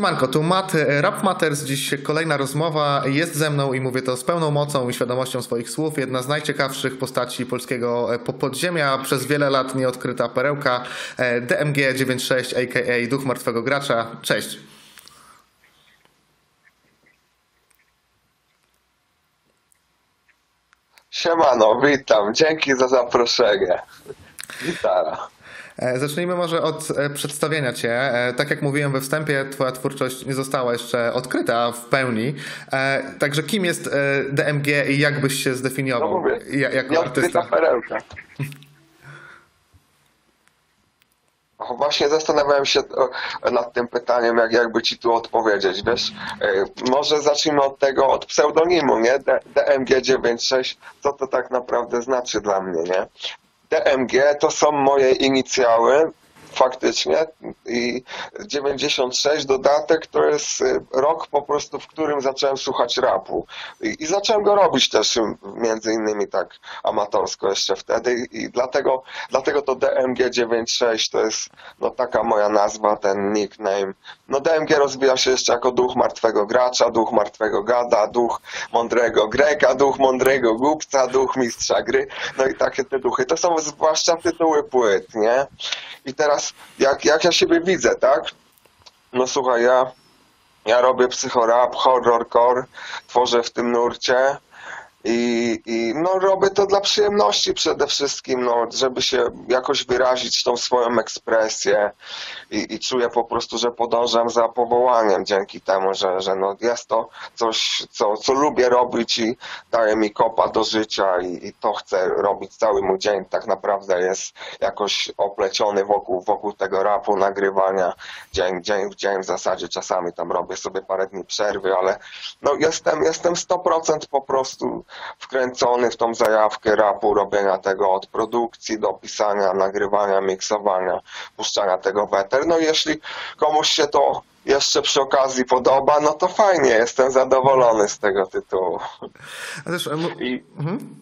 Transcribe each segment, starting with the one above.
Siemanko, tu Matt, e, Rap Matters, dziś kolejna rozmowa, jest ze mną i mówię to z pełną mocą i świadomością swoich słów, jedna z najciekawszych postaci polskiego e, po- podziemia, przez wiele lat nieodkryta perełka, e, DMG96 aka Duch Martwego Gracza, cześć. Siemano, witam. Dzięki za zaproszenie. Gitara. E, Zacznijmy może od e, przedstawienia Cię. E, Tak jak mówiłem we wstępie, Twoja twórczość nie została jeszcze odkryta w pełni. Także kim jest DMG i jak byś się No zdefiniował mówię, ja- jako artysta? perełka. Właśnie zastanawiałem się nad tym pytaniem, jak jakby ci tu odpowiedzieć, wiesz, może zacznijmy od tego, od pseudonimu, nie, D- DMG96, co to tak naprawdę znaczy dla mnie, nie? DMG to są moje inicjały, faktycznie, i 96 dodatek to jest y, rok po prostu, w którym zacząłem słuchać rapu i, i zacząłem go robić też y, między innymi tak amatorsko jeszcze wtedy i dlatego, dlatego to DMG 96 to jest no taka moja nazwa, ten nickname. No DMG rozwija się jeszcze jako duch martwego gracza, duch martwego gada, duch mądrego Greka, duch mądrego głupca, duch mistrza gry, no i takie te duchy. To są zwłaszcza tytuły płyt, nie? I teraz jak, jak ja siebie widzę, tak? No słuchaj, ja, ja robię psychorap, horrorcore, tworzę w tym nurcie i, i no robię to dla przyjemności przede wszystkim, no, żeby się jakoś wyrazić tą swoją ekspresję i, i czuję po prostu, że podążam za powołaniem dzięki temu, że, że no jest to coś, co, co lubię robić i daje mi kopa do życia i, i to chcę robić cały mój dzień. Tak naprawdę jest jakoś opleciony wokół, wokół tego rapu, nagrywania dzień, dzień w dzień. W zasadzie czasami tam robię sobie parę dni przerwy, ale no jestem, jestem 100% po prostu wkręcony w tą zajawkę rapu, robienia tego od produkcji do pisania, nagrywania, miksowania, puszczania tego w eter. No jeśli komuś się to jeszcze przy okazji podoba, no to fajnie, jestem zadowolony z tego tytułu. A też, e, I mhm.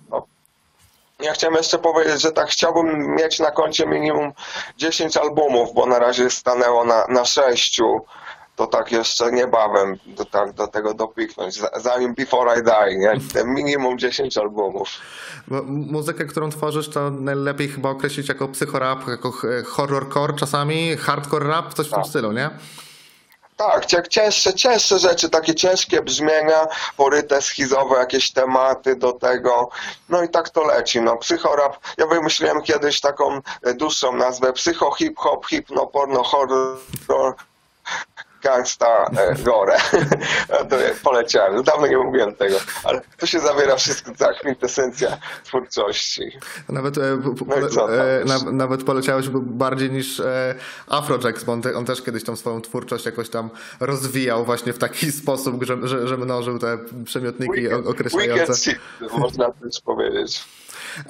ja chciałem jeszcze powiedzieć, że tak chciałbym mieć na koncie minimum 10 albumów, bo na razie stanęło na, na 6. To tak jeszcze niebawem do, tak, do tego dopiknąć, za- zanim Before I Die, nie? Te minimum 10 albumów. Bo muzykę, którą tworzysz, to najlepiej chyba określić jako psychorap, jako ch- horrorcore czasami, hardcore rap, coś w tym Tak. stylu, nie? Tak, cięższe, cięższe rzeczy, takie ciężkie brzmienia, poryte, schizowe jakieś tematy do tego. No i tak to leci. No, psychorap, ja wymyśliłem kiedyś taką e, dłuższą nazwę psycho, hip hop, hipno, porno, horror, gangsta, e, gore. to poleciałem. Dawno nie mówiłem tego, ale tu się zawiera wszystko, ta kwintesencja twórczości. Nawet, e, No i co e, na, nawet poleciałeś bardziej niż e, Afrojack, bo on, te, on też kiedyś tą swoją twórczość jakoś tam rozwijał właśnie w taki sposób, że, że, że mnożył te przymiotniki o- określające. Wicked shit, można też powiedzieć.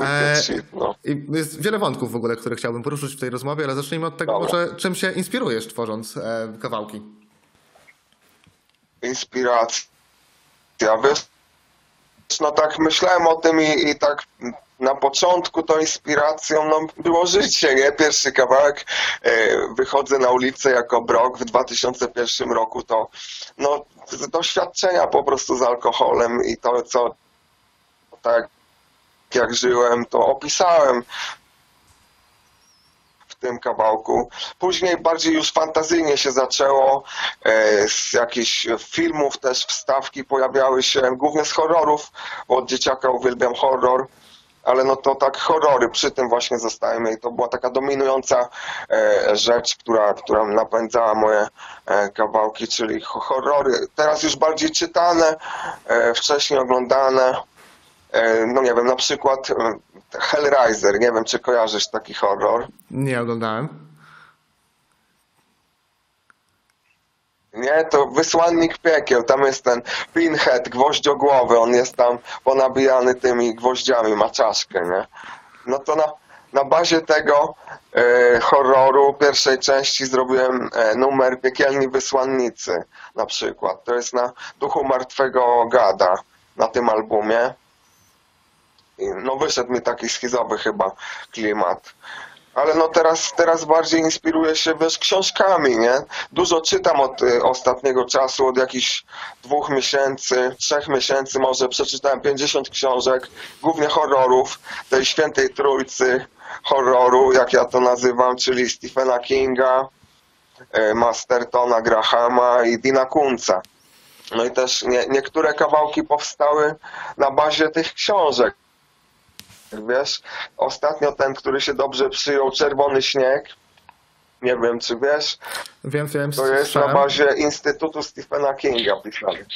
E, shit, no. I jest wiele wątków w ogóle, które chciałbym poruszyć w tej rozmowie, ale zacznijmy od tego, Dobra. może czym się inspirujesz tworząc e, kawałki? Inspiracja. No tak myślałem o tym i, i tak na początku to inspiracją no, było życie, nie? Pierwszy kawałek, e, wychodzę na ulicę jako Brok w 2001 roku, to no, doświadczenia po prostu z alkoholem i to, co tak jak żyłem, to opisałem tym kawałku. Później bardziej już fantazyjnie się zaczęło, e, z jakichś filmów też wstawki pojawiały się, głównie z horrorów, bo od dzieciaka uwielbiam horror, ale no to tak horrory przy tym właśnie zostajemy i to była taka dominująca e, rzecz, która, która napędzała moje e, kawałki, czyli ho- horrory. Teraz już bardziej czytane, wcześniej oglądane. E, no nie wiem, na przykład e, Hellraiser, nie wiem czy kojarzysz taki horror. Nie oglądałem. Nie, to wysłannik piekieł, tam jest ten pinhead, gwoździogłowy, on jest tam ponabijany tymi gwoździami, ma czaszkę, nie? No to na, na bazie tego e, horroru pierwszej części zrobiłem e, numer Piekielni Wysłannicy na przykład. To jest na Duchu Martwego Gada na tym albumie. No wyszedł mi taki schizowy chyba klimat. Ale no teraz, teraz bardziej inspiruję się wiesz, książkami, nie? Dużo czytam od y, ostatniego czasu, od jakichś dwóch miesięcy, trzech miesięcy może przeczytałem 50 książek, głównie horrorów, tej świętej trójcy horroru, jak ja to nazywam, czyli Stephena Kinga, y, Mastertona Grahama i Dina Kunca. No i też nie, niektóre kawałki powstały na bazie tych książek. Wiesz, ostatnio ten, który się dobrze przyjął, Czerwony Śnieg, nie wiem czy wiesz, Wiem, wiem, to jest na słyszałem. bazie Instytutu Stephena Kinga pisany.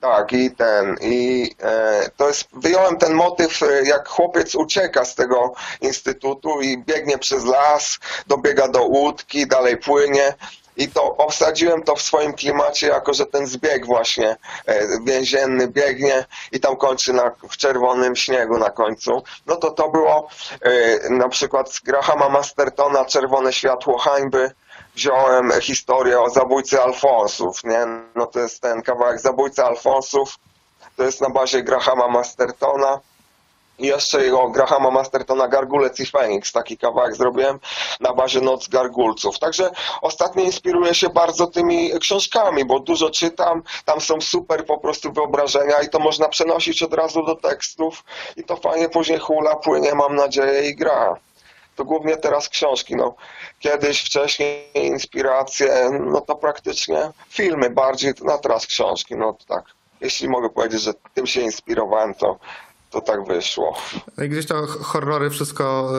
Tak, i ten, i e, to jest, wyjąłem ten motyw, e, jak chłopiec ucieka z tego instytutu i biegnie przez las, dobiega do łódki, dalej płynie. I to obsadziłem to w swoim klimacie, jako że ten zbieg właśnie e, więzienny biegnie i tam kończy na, w czerwonym śniegu na końcu. No to to było e, na przykład z Grahama Mastertona Czerwone światło hańby. Wziąłem historię o zabójcy Alfonsów, nie? No to jest ten kawałek Zabójca Alfonsów. To jest na bazie Grahama Mastertona. I jeszcze jego Grahama Mastertona Gargulec i Feniks, taki kawałek zrobiłem na bazie Noc Gargulców. Także ostatnio inspiruję się bardzo tymi książkami, bo dużo czytam, tam są super po prostu wyobrażenia i to można przenosić od razu do tekstów i to fajnie później hula, płynie, mam nadzieję, i gra. To głównie teraz książki, no. Kiedyś, wcześniej inspiracje, no to praktycznie filmy bardziej, no teraz książki, no to tak. Jeśli mogę powiedzieć, że tym się inspirowałem, to, to tak wyszło. No gdzieś to horrory wszystko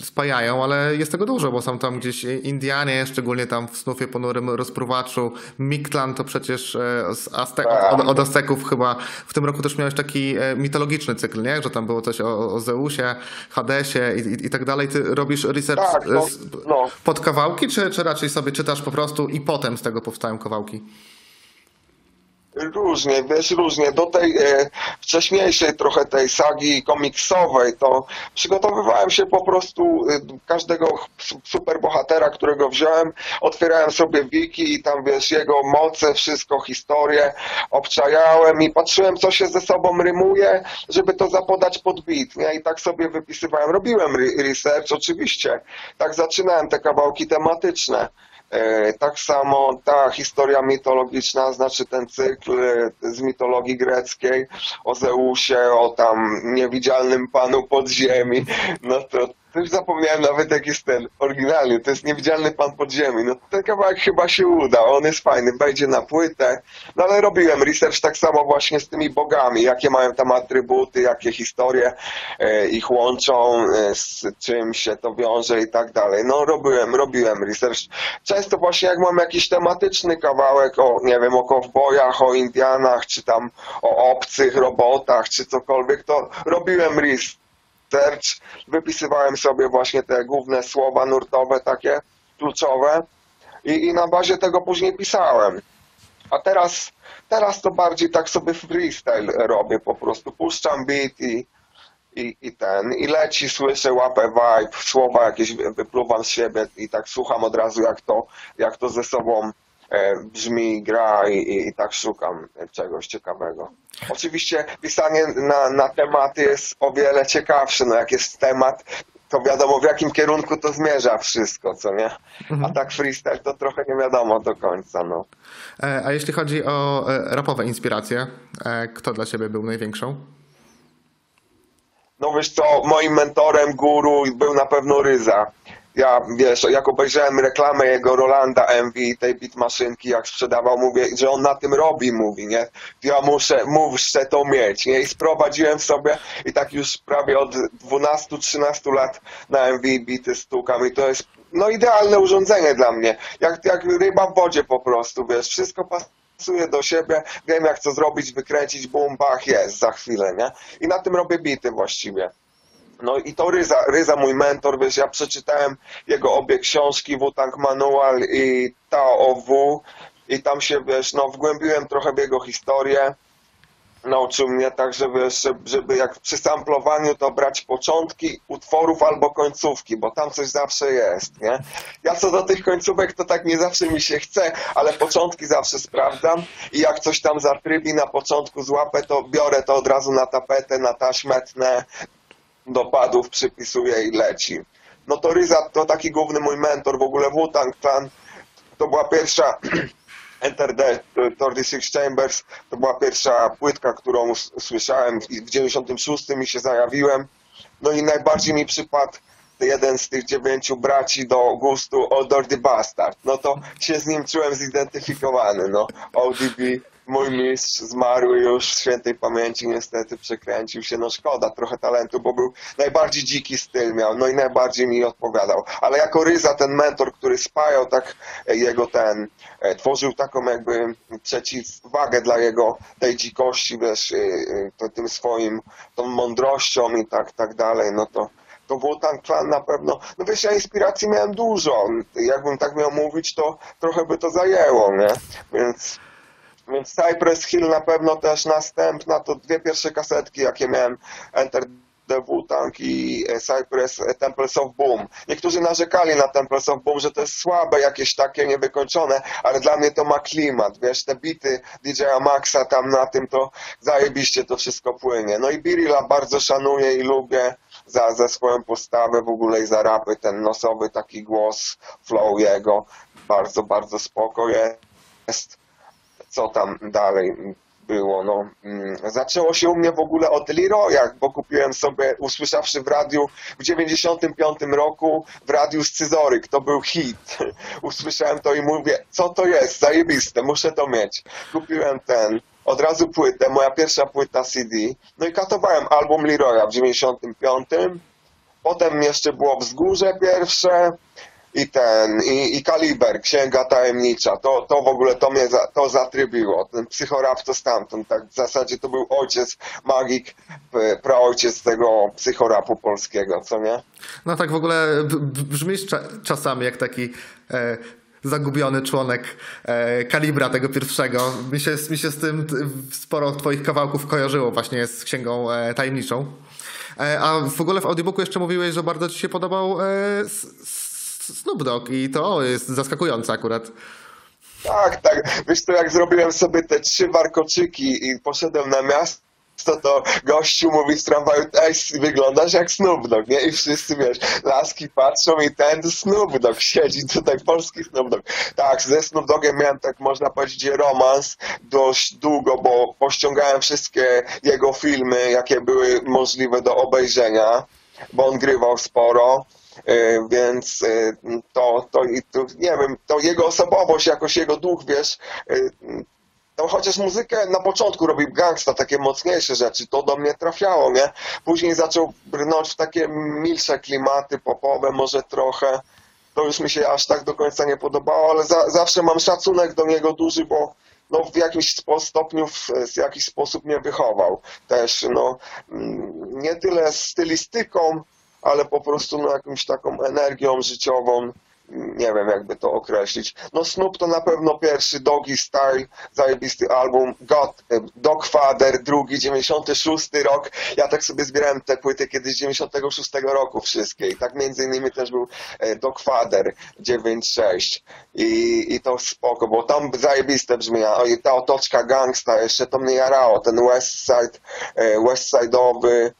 y, spajają, ale jest tego dużo, bo są tam gdzieś Indianie, szczególnie tam w Snufie Ponurym Rozpruwaczu. Miktlan to przecież e, z Azte- Tak. od, od Azteków chyba. W tym roku też miałeś taki e, mitologiczny cykl, nie? Że tam było coś o, o Zeusie, Hadesie i, i, i tak dalej. Ty robisz research Tak, no, no. pod kawałki, czy, czy raczej sobie czytasz po prostu i potem z tego powstają kawałki? Różnie, wiesz, różnie. Do tej e, wcześniejszej trochę tej sagi komiksowej, to przygotowywałem się po prostu e, każdego su- superbohatera, którego wziąłem, otwierałem sobie wiki i tam, wiesz, jego moce, wszystko, historię obczajałem i patrzyłem, co się ze sobą rymuje, żeby to zapodać pod beat, nie? I tak sobie wypisywałem. Robiłem re- research, oczywiście. Tak zaczynałem te kawałki tematyczne. E, Tak samo ta historia mitologiczna, znaczy ten cykl e, z mitologii greckiej o Zeusie, o tam niewidzialnym panu podziemi, no to już zapomniałem nawet jak jest ten oryginalny, to jest niewidzialny pan podziemi, no ten kawałek chyba się uda, on jest fajny, wejdzie na płytę, no ale robiłem research tak samo właśnie z tymi bogami, jakie mają tam atrybuty, jakie historie e, ich łączą, e, z czym się to wiąże i tak dalej. No robiłem, robiłem research. Często właśnie jak mam jakiś tematyczny kawałek o, nie wiem, o kowbojach, o Indianach, czy tam o obcych robotach, czy cokolwiek, to robiłem research, wypisywałem sobie właśnie te główne słowa nurtowe, takie kluczowe. I, i na bazie tego później pisałem. A teraz, teraz to bardziej tak sobie freestyle robię, po prostu puszczam beat i, i, i ten, i leci, słyszę, łapę vibe, słowa jakieś wy- wypluwam z siebie i tak słucham od razu jak to, jak to ze sobą brzmi, gra i, i, i tak szukam czegoś ciekawego. Oczywiście pisanie na, na tematy jest o wiele ciekawsze, no jak jest temat, to wiadomo w jakim kierunku to zmierza wszystko, co nie? A tak freestyle to trochę nie wiadomo do końca, no. E, A jeśli chodzi o e, rapowe inspiracje, e, kto dla ciebie był największą? No wiesz co, moim mentorem, guru był na pewno Ryza. Ja, wiesz, jak obejrzałem reklamę jego Rolanda MV, tej bitmaszynki, jak sprzedawał, mówię, że on na tym robi, mówi, nie? Ja muszę, muszę to mieć, nie? I sprowadziłem sobie i tak już prawie od 12-13 lat na MV bity stukam i to jest, no idealne urządzenie dla mnie. Jak, jak ryba w wodzie po prostu, wiesz, wszystko pasuje do siebie, wiem jak co zrobić, wykręcić, bum, bach, jest za chwilę, nie? I na tym robię bity właściwie. No i to Ryza, Ryza mój mentor, wiesz, ja przeczytałem jego obie książki, Wu-Tang Manual i Tao Wu i tam się, wiesz, no wgłębiłem trochę w jego historię. Nauczył mnie tak, wiesz, żeby, żeby jak przy samplowaniu to brać początki utworów albo końcówki, bo tam coś zawsze jest, nie? Ja co do tych końcówek to tak nie zawsze mi się chce, ale początki zawsze sprawdzam i jak coś tam zatrybi na początku złapę, to biorę to od razu na tapetę, na taśmę tnę, dopadów przypisuje i leci. No to Ryza to taki główny mój mentor, w ogóle Wu-Tang Clan to była pierwsza Enter the 36 Chambers, to była pierwsza płytka, którą słyszałem w 96 i się zajawiłem. No i najbardziej mi przypadł jeden z tych dziewięciu braci do gustu Old Dirty Bastard. No to się z nim czułem zidentyfikowany. No, ODB, mój mistrz, zmarły już w świętej pamięci, niestety przekręcił się. No szkoda, trochę talentu, bo był najbardziej dziki styl miał, no i najbardziej mi odpowiadał. Ale jako Ryza, ten mentor, który spajał tak e, jego ten, e, tworzył taką jakby przeciwwagę dla jego tej dzikości, wiesz, e, to, tym swoim, tą mądrością i tak, tak dalej, no to to Wu-Tang Clan na pewno, no wiesz, ja inspiracji miałem dużo, jakbym tak miał mówić, to trochę by to zajęło, nie? Więc, więc Cypress Hill na pewno też następna, to dwie pierwsze kasetki, jakie miałem, Enter the Wu-Tang i e, Cypress e, Temples of Boom. Niektórzy narzekali na Temples of Boom, że to jest słabe, jakieś takie niewykończone, ale dla mnie to ma klimat, wiesz, te bity DJ-a Maxa tam na tym, to zajebiście to wszystko płynie. No i Birilla bardzo szanuję i lubię za, za swoją postawę w ogóle i za rapy, ten nosowy taki głos, flow jego, bardzo, bardzo spoko jest. Co tam dalej było, no. mm, Zaczęło się u mnie w ogóle od Leroya, bo kupiłem sobie, usłyszawszy w radiu w 95 roku w radiu Scyzoryk, to był hit. Usłyszałem to i mówię, co to jest, zajebiste, muszę to mieć. Kupiłem ten, od razu płytę, moja pierwsza płyta CD, no i katowałem album Leroya w 95. Potem jeszcze było Wzgórze pierwsze i ten, i, i Kaliber, Księga Tajemnicza. To, to w ogóle to mnie za, to zatrybiło. Ten psychorap to stamtąd. Tak, w zasadzie to był ojciec, magik, praojciec tego psychorapu polskiego, co nie? No tak w ogóle brzmisz cza czasami jak taki e, zagubiony członek e, kalibra tego pierwszego. Mi się, mi się z tym sporo twoich kawałków kojarzyło właśnie z księgą e, tajemniczą. E, a w ogóle w audiobooku jeszcze mówiłeś, że bardzo ci się podobał e, Snoop Dogg i to jest zaskakujące akurat. Tak, tak. Wiesz to jak zrobiłem sobie te trzy warkoczyki i poszedłem na miasto, to gościu mówi w tramwaju, ej, wyglądasz jak Snoop Dogg, nie? I wszyscy, wiesz, laski patrzą i ten to Snoop Dogg siedzi tutaj, polski Snoop Dogg. Tak, ze Snoop Doggiem miałem, tak można powiedzieć, romans dość długo, bo pościągałem wszystkie jego filmy, jakie były możliwe do obejrzenia, bo on grywał sporo. E, Więc e, to, to, to, nie wiem, to jego osobowość, jakoś jego duch, wiesz, e, no chociaż muzykę na początku robił gangsta, takie mocniejsze rzeczy, to do mnie trafiało, nie? Później zaczął brnąć w takie milsze klimaty popowe, może trochę. To już mi się aż tak do końca nie podobało, ale za, zawsze mam szacunek do niego duży, bo no, w jakimś stopniu, w, w jakiś sposób mnie wychował. Też, no, mm, nie tyle stylistyką, ale po prostu no, jakąś taką energią życiową. Nie wiem, jakby to określić. No Snoop to na pewno pierwszy Doggy Style, zajebisty album. God, e, Dogfather, drugi, 96 rok. Ja tak sobie zbierałem te płyty kiedyś z 96 roku wszystkie. I tak między innymi też był e, Dogfather 9.6. I, I to spoko, bo tam zajebiste brzmienia. O, i ta otoczka gangsta, jeszcze to mnie jarało. Ten West Side, e, West Side'owy,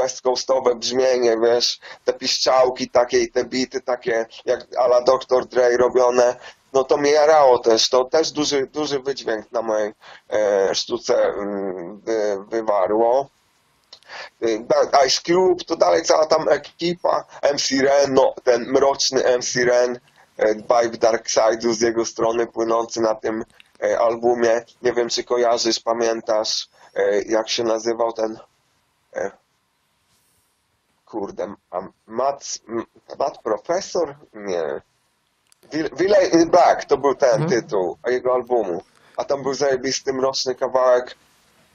West Coastowe brzmienie, wiesz, te piszczałki takie i te bity takie, jak ala Dr. Dre robione, no to mnie jarało też, to też duży, duży wydźwięk na mojej e, sztuce mm, wy, wywarło. Da- Ice Cube, to dalej cała tam ekipa, MC Ren, no ten mroczny MC Ren, e, vibe Dark Side'u z jego strony płynący na tym e, albumie. Nie wiem, czy kojarzysz, pamiętasz, e, jak się nazywał ten e, kurde, a Matt, Matt Professor? Nie. Villa in Black to był ten Mhm. tytuł jego albumu. A tam był zajebisty, mroczny kawałek.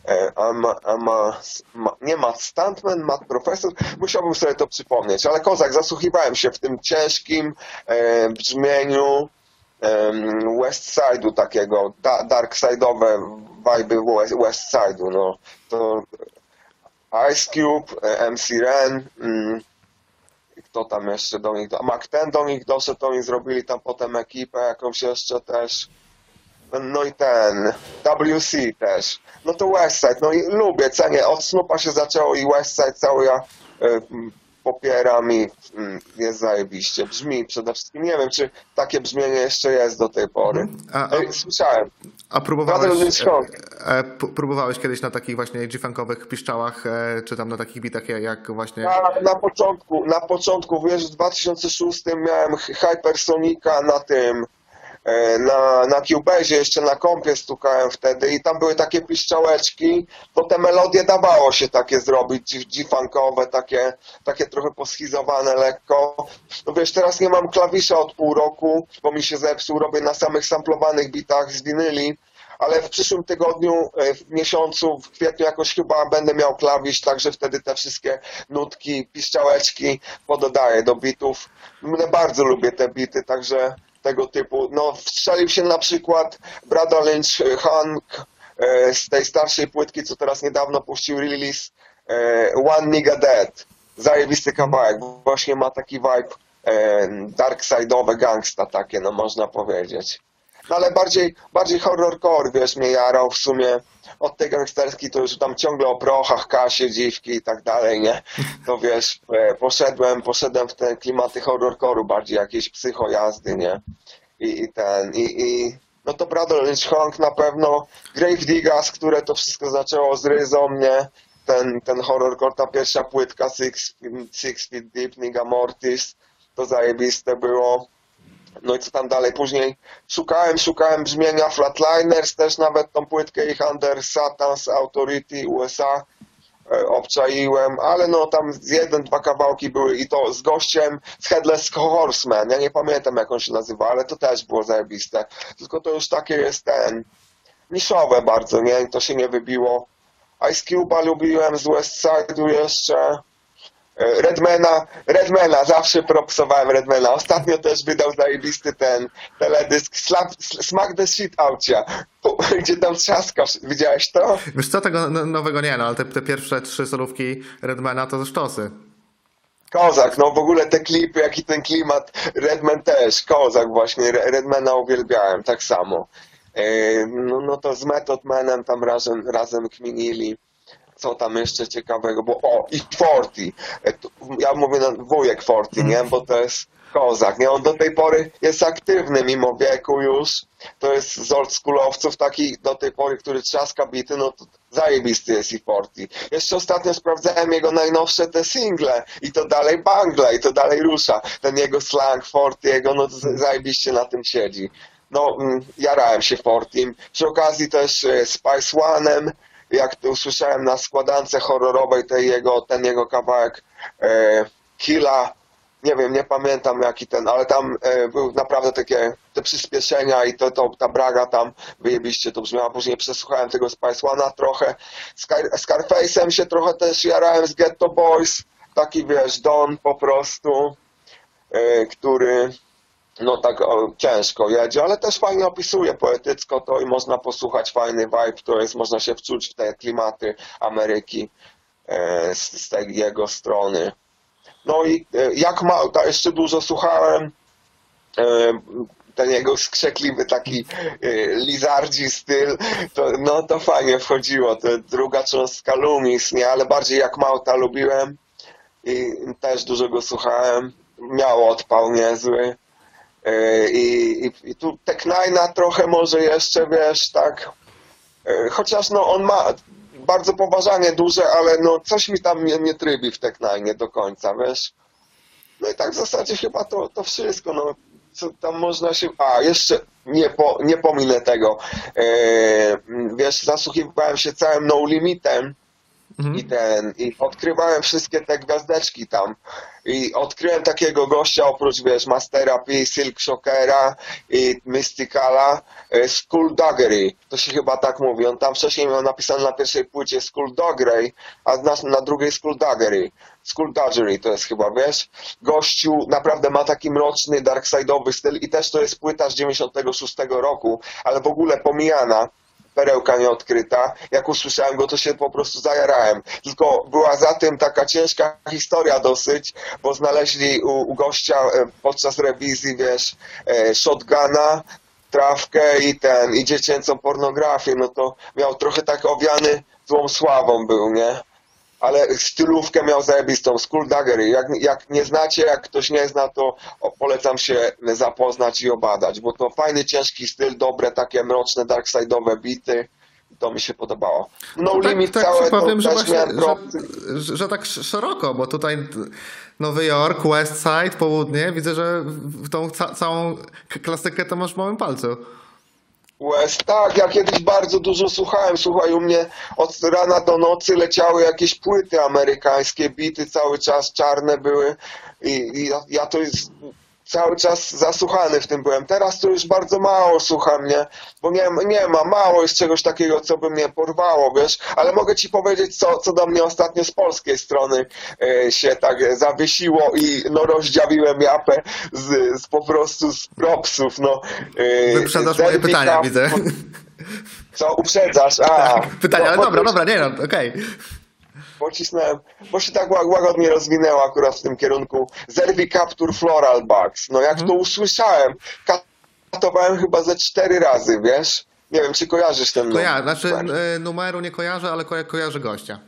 E, a ma, a ma, ma, nie Matt Stuntman, Matt Professor, musiałbym sobie to przypomnieć, ale kozak, zasłuchiwałem się w tym ciężkim e, brzmieniu em, West Side'u takiego, da, dark side'owe vibe West, West Side'u, no. To Ice Cube, e, MC Ren, mm, kto tam jeszcze do nich, do... Mac ten do nich doszedł, oni zrobili tam potem ekipę jakąś jeszcze też. No i ten, WC też. No to Westside, no i lubię, cenię, od Snoopa się zaczęło i Westside cały ja m, popieram i mm, jest zajebiście. Brzmi przede wszystkim, nie wiem, czy takie brzmienie jeszcze jest do tej pory. A, a, Ej, Słyszałem. a próbowałeś, e, e, próbowałeś kiedyś na takich właśnie G-funkowych piszczałach, e, czy tam na takich bitach jak- właśnie... Na, na początku, na początku, wiesz, w 2006 miałem Hypersonika na tym, na, na Cubase'ie, jeszcze na kompie stukałem wtedy i tam były takie piszczałeczki, to te melodie dawało się takie zrobić, G-funkowe, takie, takie trochę poschizowane lekko. No wiesz, teraz nie mam klawisza od pół roku, bo mi się zepsuł, robię na samych samplowanych bitach z winyli, ale w przyszłym tygodniu, e, w miesiącu, w kwietniu jakoś chyba będę miał klawisz, także wtedy te wszystkie nutki, piszczałeczki pododaję do bitów. Mnie bardzo lubię te bity, także tego typu. No, wstrzelił się na przykład Brada Lynch e, Hank e, z tej starszej płytki, co teraz niedawno puścił release e, One Nigga Dead. Zajebisty kawałek, właśnie ma taki vibe darkside'owe gangsta takie, no można powiedzieć. No ale bardziej, bardziej horrorcore, wiesz, mnie jarał w sumie od tej gangsterskiej to już tam ciągle o prochach, kasie, dziwki i tak dalej, nie? To wiesz, e, poszedłem, poszedłem w te klimaty horrorcore'u, bardziej jakieś psychojazdy, nie? I, i ten, i, i no to Brother Lynch Hong na pewno, Grave Diggers, które to wszystko zaczęło z ryzą, nie? Ten, ten horrorcore, ta pierwsza płytka Six, Six Feet Deep, Niga Mortis, to zajebiste było. No i co tam dalej? Później szukałem, szukałem brzmienia Flatliners, też nawet tą płytkę ich Under Satan's Authority USA e, obczaiłem, ale no tam jeden, dwa kawałki były i to z gościem z Headless Horseman, ja nie pamiętam jak on się nazywa, ale to też było zajebiste. Tylko to już takie jest ten, niszowe bardzo, nie? To się nie wybiło. Ice Cube'a lubiłem, z West Side'u jeszcze. Redmana, Redmana, zawsze propsowałem Redmana. Ostatnio też wydał zajebisty ten teledysk Slap, Smack the Shit Outcia, gdzie tam trzaskasz. Widziałeś to? Wiesz co, tego no- nowego nie, no ale te, te pierwsze trzy solówki Redmana to ze sztosy. Kozak, no w ogóle te klipy, jaki ten klimat, Redman też, Kozak właśnie, Re- Redmana uwielbiałem, tak samo. E, No, no to z Method Manem tam razem, razem kminili. Co tam jeszcze ciekawego, bo o, i Forti. E, Ja mówię na wujek Forti, nie, bo to jest kozak, nie, on do tej pory jest aktywny mimo wieku już. To jest z oldschoolowców taki do tej pory, który trzaska bity, no to zajebisty jest i Forti. Jeszcze ostatnio sprawdzałem jego najnowsze te single i to dalej bangla i to dalej rusza. Ten jego slang Fortiego, no to z- zajebiście na tym siedzi. No, mm, jarałem się Fortim. Przy okazji też e, Spice One'em, jak usłyszałem na składance horrorowej tej jego, ten jego kawałek e, nie wiem, nie pamiętam jaki ten, ale tam e, był naprawdę takie te przyspieszenia i to, to ta braga tam wyjebiście to brzmiała. Później przesłuchałem tego Spice One'a trochę. Scar Scarface'em się trochę też jarałem z Ghetto Boys, taki wiesz, Don po prostu, e, który no tak o, ciężko jedzie, ale też fajnie opisuje poetycko to i można posłuchać fajny vibe, to jest, można się wczuć w te klimaty Ameryki e, z, z tej jego strony. No i e, jak Małta, jeszcze dużo słuchałem, e, ten jego skrzekliwy taki e, lizardzi styl, to, no to fajnie wchodziło, to druga cząstka Lumis, nie, ale bardziej jak Małta lubiłem i też dużo go słuchałem, miało odpał niezły. E, I, i, i tu Teknajna trochę może jeszcze, wiesz, tak, e, chociaż no on ma bardzo poważanie duże, ale no coś mi tam nie, nie trybi w Teknajnie do końca, wiesz. No i tak w zasadzie chyba to, to wszystko, no co tam można się... A, jeszcze nie, po, nie pominę tego. E, wiesz, zasłuchiwałem się całym No Limitem, Mhm. i ten, i odkrywałem wszystkie te gwiazdeczki tam. I odkryłem takiego gościa oprócz, wiesz, Mastera P, Silk Shockera i Mysticala, e, Skullduggery, to się chyba tak mówi. On tam wcześniej miał napisane na pierwszej płycie Skullduggery, a na, na drugiej Skullduggery. Skullduggery to jest chyba, wiesz? Gościu naprawdę ma taki mroczny, darkside'owy styl i też to jest płyta z 96 roku, ale w ogóle pomijana perełka nieodkryta. Jak usłyszałem go, to się po prostu zajarałem. Tylko była za tym taka ciężka historia dosyć, bo znaleźli u, u gościa e, podczas rewizji, wiesz, e, shotguna, trawkę i ten, i dziecięcą pornografię, no to miał trochę tak owiany złą sławą był, nie? Ale stylówkę miał zajebistą, Skullduggery. Jak, jak nie znacie, jak ktoś nie zna, to polecam się zapoznać i obadać, bo to fajny, ciężki styl, dobre, takie mroczne, darkside'owe bity. To mi się podobało. No tak, Limit tak całe ci powiem, to że, właśnie, że, że, że tak sz- szeroko, bo tutaj Nowy Jork, West Side, południe, widzę, że w tą ca- całą klasykę to masz w małym palcu. West, tak, ja kiedyś bardzo dużo słuchałem. Słuchaj, u mnie od rana do nocy leciały jakieś płyty amerykańskie, bity cały czas czarne były i, i ja, ja to jest cały czas zasłuchany w tym byłem. Teraz to już bardzo mało słucham, nie? Bo nie, nie ma, mało jest czegoś takiego, co by mnie porwało, wiesz? Ale mogę ci powiedzieć, co, co do mnie ostatnio z polskiej strony e, się tak zawiesiło i no rozdziawiłem japę z, z po prostu z propsów, no. E, Wyprzedasz moje pytania, widzę. co, uprzedzasz? A, Pytania, ale no, dobra, bo- dobra, nie no, okej. Pocisnąłem, bo się tak łag- łagodnie rozwinęło akurat w tym kierunku. Zerwi Capture Floral Bugs. No jak Mhm. to usłyszałem, katowałem chyba ze cztery razy, wiesz? Nie wiem, czy kojarzysz ten numer. znaczy e, numeru nie kojarzę, ale ko- kojarzę gościa.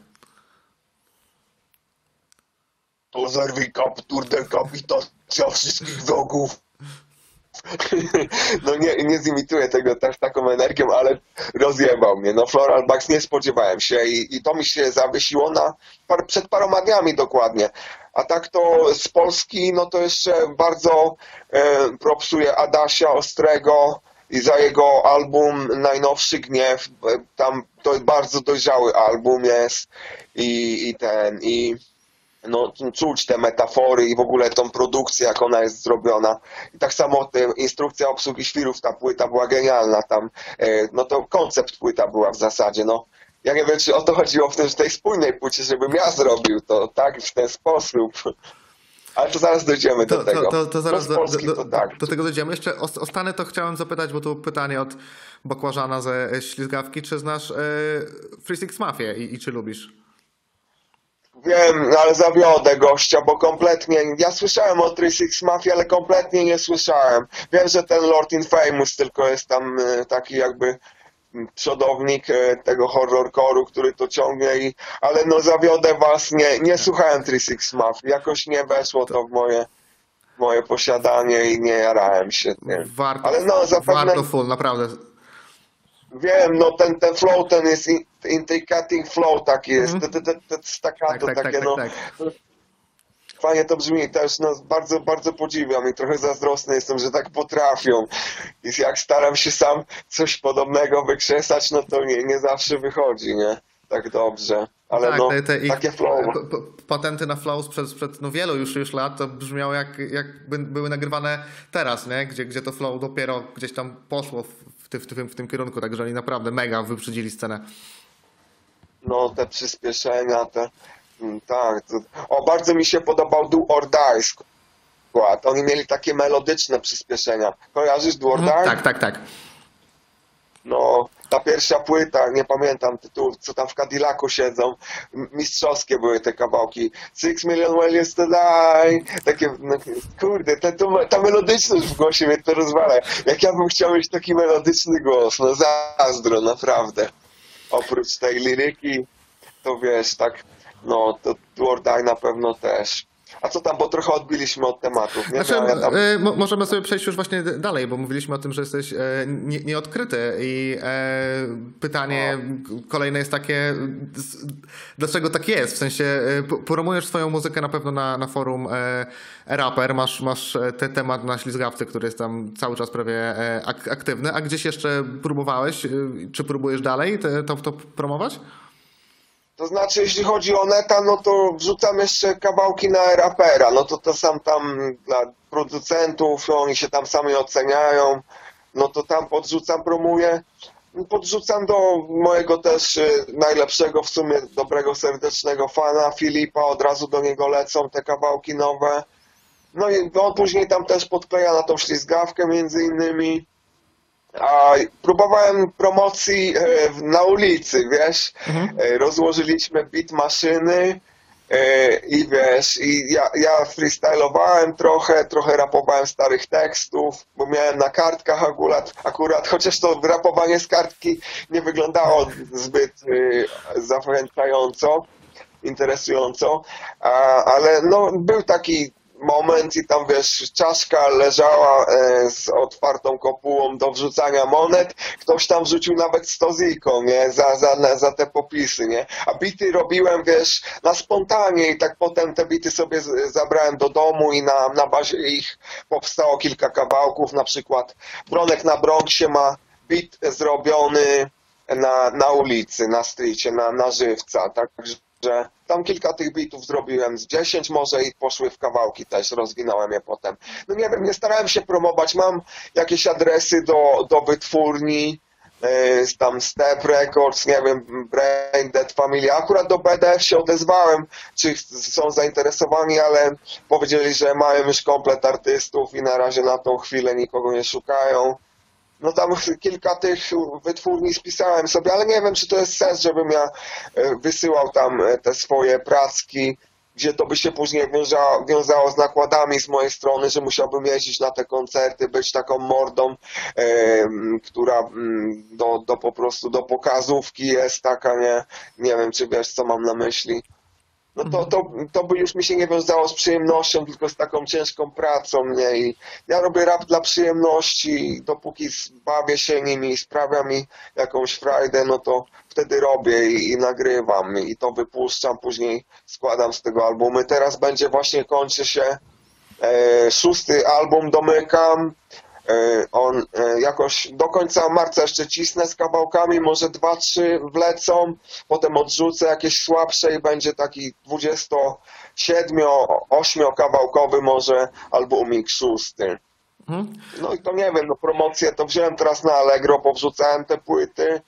To zerwij Capture dekapitacja wszystkich wrogów. No nie, nie zimituję tego z taką energią, ale rozjebał mnie. No Floral Bugs nie spodziewałem się i, i to mi się zawiesiło na par, przed paroma dniami dokładnie. A tak to z Polski, no to jeszcze bardzo e, propsuję Adasia Ostrego i za jego album Najnowszy Gniew. E, Tam to bardzo dojrzały album jest i, i ten i no, czuć te metafory i w ogóle tą produkcję, jak ona jest zrobiona. I tak samo te, instrukcja obsługi świrów, ta płyta była genialna tam. E, no to koncept płyta była w zasadzie, no. Ja nie wiem, czy o to chodziło w, tym, w tej spójnej płycie, żebym ja zrobił to, tak, w ten sposób. Ale to zaraz dojdziemy To, do tego. to, to, to zaraz do, Polski do, to do, tak. do tego dojdziemy. Jeszcze o, o Stany to chciałem zapytać, bo tu pytanie od Bakłażana ze Ślizgawki. Czy znasz e, Free Six Mafię i, i czy lubisz? Wiem, ale zawiodę gościa, bo kompletnie, ja słyszałem o 36 Mafia, ale kompletnie nie słyszałem. Wiem, że ten Lord Infamous tylko jest tam e, taki jakby m, przodownik e, tego horrorcore'u, który to ciągnie i, ale no zawiodę was, nie, nie słuchałem 36 Mafia, jakoś nie weszło to w moje, moje posiadanie i nie jarałem się tym. Warto, Ale no, zapewne- warto full, naprawdę. Wiem, no ten, ten flow, ten jest in- indicating flow taki jest, te staccato Tak, tak, takie tak, no. tak, tak. Fajnie to brzmi, też no, bardzo, bardzo podziwiam i trochę zazdrosny jestem, że tak potrafią. I jak staram się sam coś podobnego wykrzesać, no to nie, nie zawsze wychodzi, nie? Tak dobrze. Ale tak, no, te, te takie flow. patenty na flow sprzed, sprzed no wielu już, już lat to brzmiało jak, jakby były nagrywane teraz, nie? Gdzie, gdzie to flow dopiero gdzieś tam poszło w, w, ty- w, tym, w tym kierunku, także oni naprawdę mega wyprzedzili scenę. No, te przyspieszenia, te... mm, Tak. To... O, bardzo mi się podobał Do or Die skład. Oni mieli takie melodyczne przyspieszenia. Kojarzysz Do or Die? Tak, tak, tak. No, ta pierwsza płyta, nie pamiętam tytułów, co tam w Cadillacu siedzą, mistrzowskie były te kawałki. Six Million Well Yesterday, takie, no, kurde, ta, ta melodyczność w głosie mnie to rozwala. Jak ja bym chciał mieć taki melodyczny głos, no zazdro, naprawdę. Oprócz tej liryki, to wiesz, tak, no, to Die na pewno też. A co tam, bo trochę odbiliśmy od tematów, nie? Znaczy, No, ja tam... mo- możemy sobie przejść już właśnie dalej, bo mówiliśmy o tym, że jesteś nie, nieodkryty i e, pytanie kolejne jest takie, dlaczego tak jest? W sensie p- promujesz swoją muzykę na pewno na, na forum Rapper, masz, masz ten temat na ślizgawce, który jest tam cały czas prawie ak- aktywny, a gdzieś jeszcze próbowałeś, e, czy próbujesz dalej te, to, to promować? To znaczy, jeśli chodzi o neta, no to wrzucam jeszcze kawałki na rapera. No to to sam tam dla producentów, oni się tam sami oceniają. No to tam podrzucam, promuję. Podrzucam do mojego też y, najlepszego, w sumie dobrego, serdecznego fana Filipa. Od razu do niego lecą te kawałki nowe. No i on później tam też podkleja na tą ślizgawkę między innymi. A próbowałem promocji e, na ulicy, wiesz, E, rozłożyliśmy beat maszyny e, i wiesz, i ja, ja freestylowałem trochę, trochę rapowałem starych tekstów, bo miałem na kartkach akurat, akurat chociaż to rapowanie z kartki nie wyglądało zbyt e, zachęcająco, interesująco, a, ale no był taki moment i tam wiesz, czaszka leżała e, z otwartą kopułą do wrzucania monet, ktoś tam wrzucił nawet 100 ziko, nie, za, za, za te popisy, nie, a bity robiłem, wiesz, na spontanie i tak potem te bity sobie z- zabrałem do domu i na, na bazie ich powstało kilka kawałków, na przykład Bronek na Bronxie ma bit zrobiony na, na ulicy, na strycie, na, na żywca, także tam kilka tych bitów zrobiłem, z 10 może i poszły w kawałki też, rozwinąłem je potem. No nie wiem, nie starałem się promować, mam jakieś adresy do, do wytwórni, yy, tam Step Records, nie wiem, Brain Dead Family, akurat do BDF się odezwałem, czy są zainteresowani, ale powiedzieli, że mają już komplet artystów i na razie na tą chwilę nikogo nie szukają. No tam kilka tych wytwórni spisałem sobie, ale nie wiem, czy to jest sens, żebym ja e, wysyłał tam e, te swoje pracki, gdzie to by się później wiązało, wiązało z nakładami z mojej strony, że musiałbym jeździć na te koncerty, być taką mordą, e, która do, do po prostu do pokazówki jest taka, nie, nie wiem, czy wiesz, co mam na myśli. No to, to, to by już mi się nie wiązało z przyjemnością, tylko z taką ciężką pracą, nie? I ja robię rap dla przyjemności, dopóki bawię się nimi i sprawia mi jakąś frajdę, no to wtedy robię i, i nagrywam i to wypuszczam, później składam z tego albumy. Teraz będzie właśnie, kończy się e, szósty album, domykam. E, On e, jakoś do końca marca jeszcze cisnę z kawałkami, może dwa, trzy wlecą, potem odrzucę jakieś słabsze i będzie taki 27-8 kawałkowy może albumik szósty. Mhm. No i to nie wiem, no promocję to wziąłem teraz na Allegro, powrzucałem te płyty,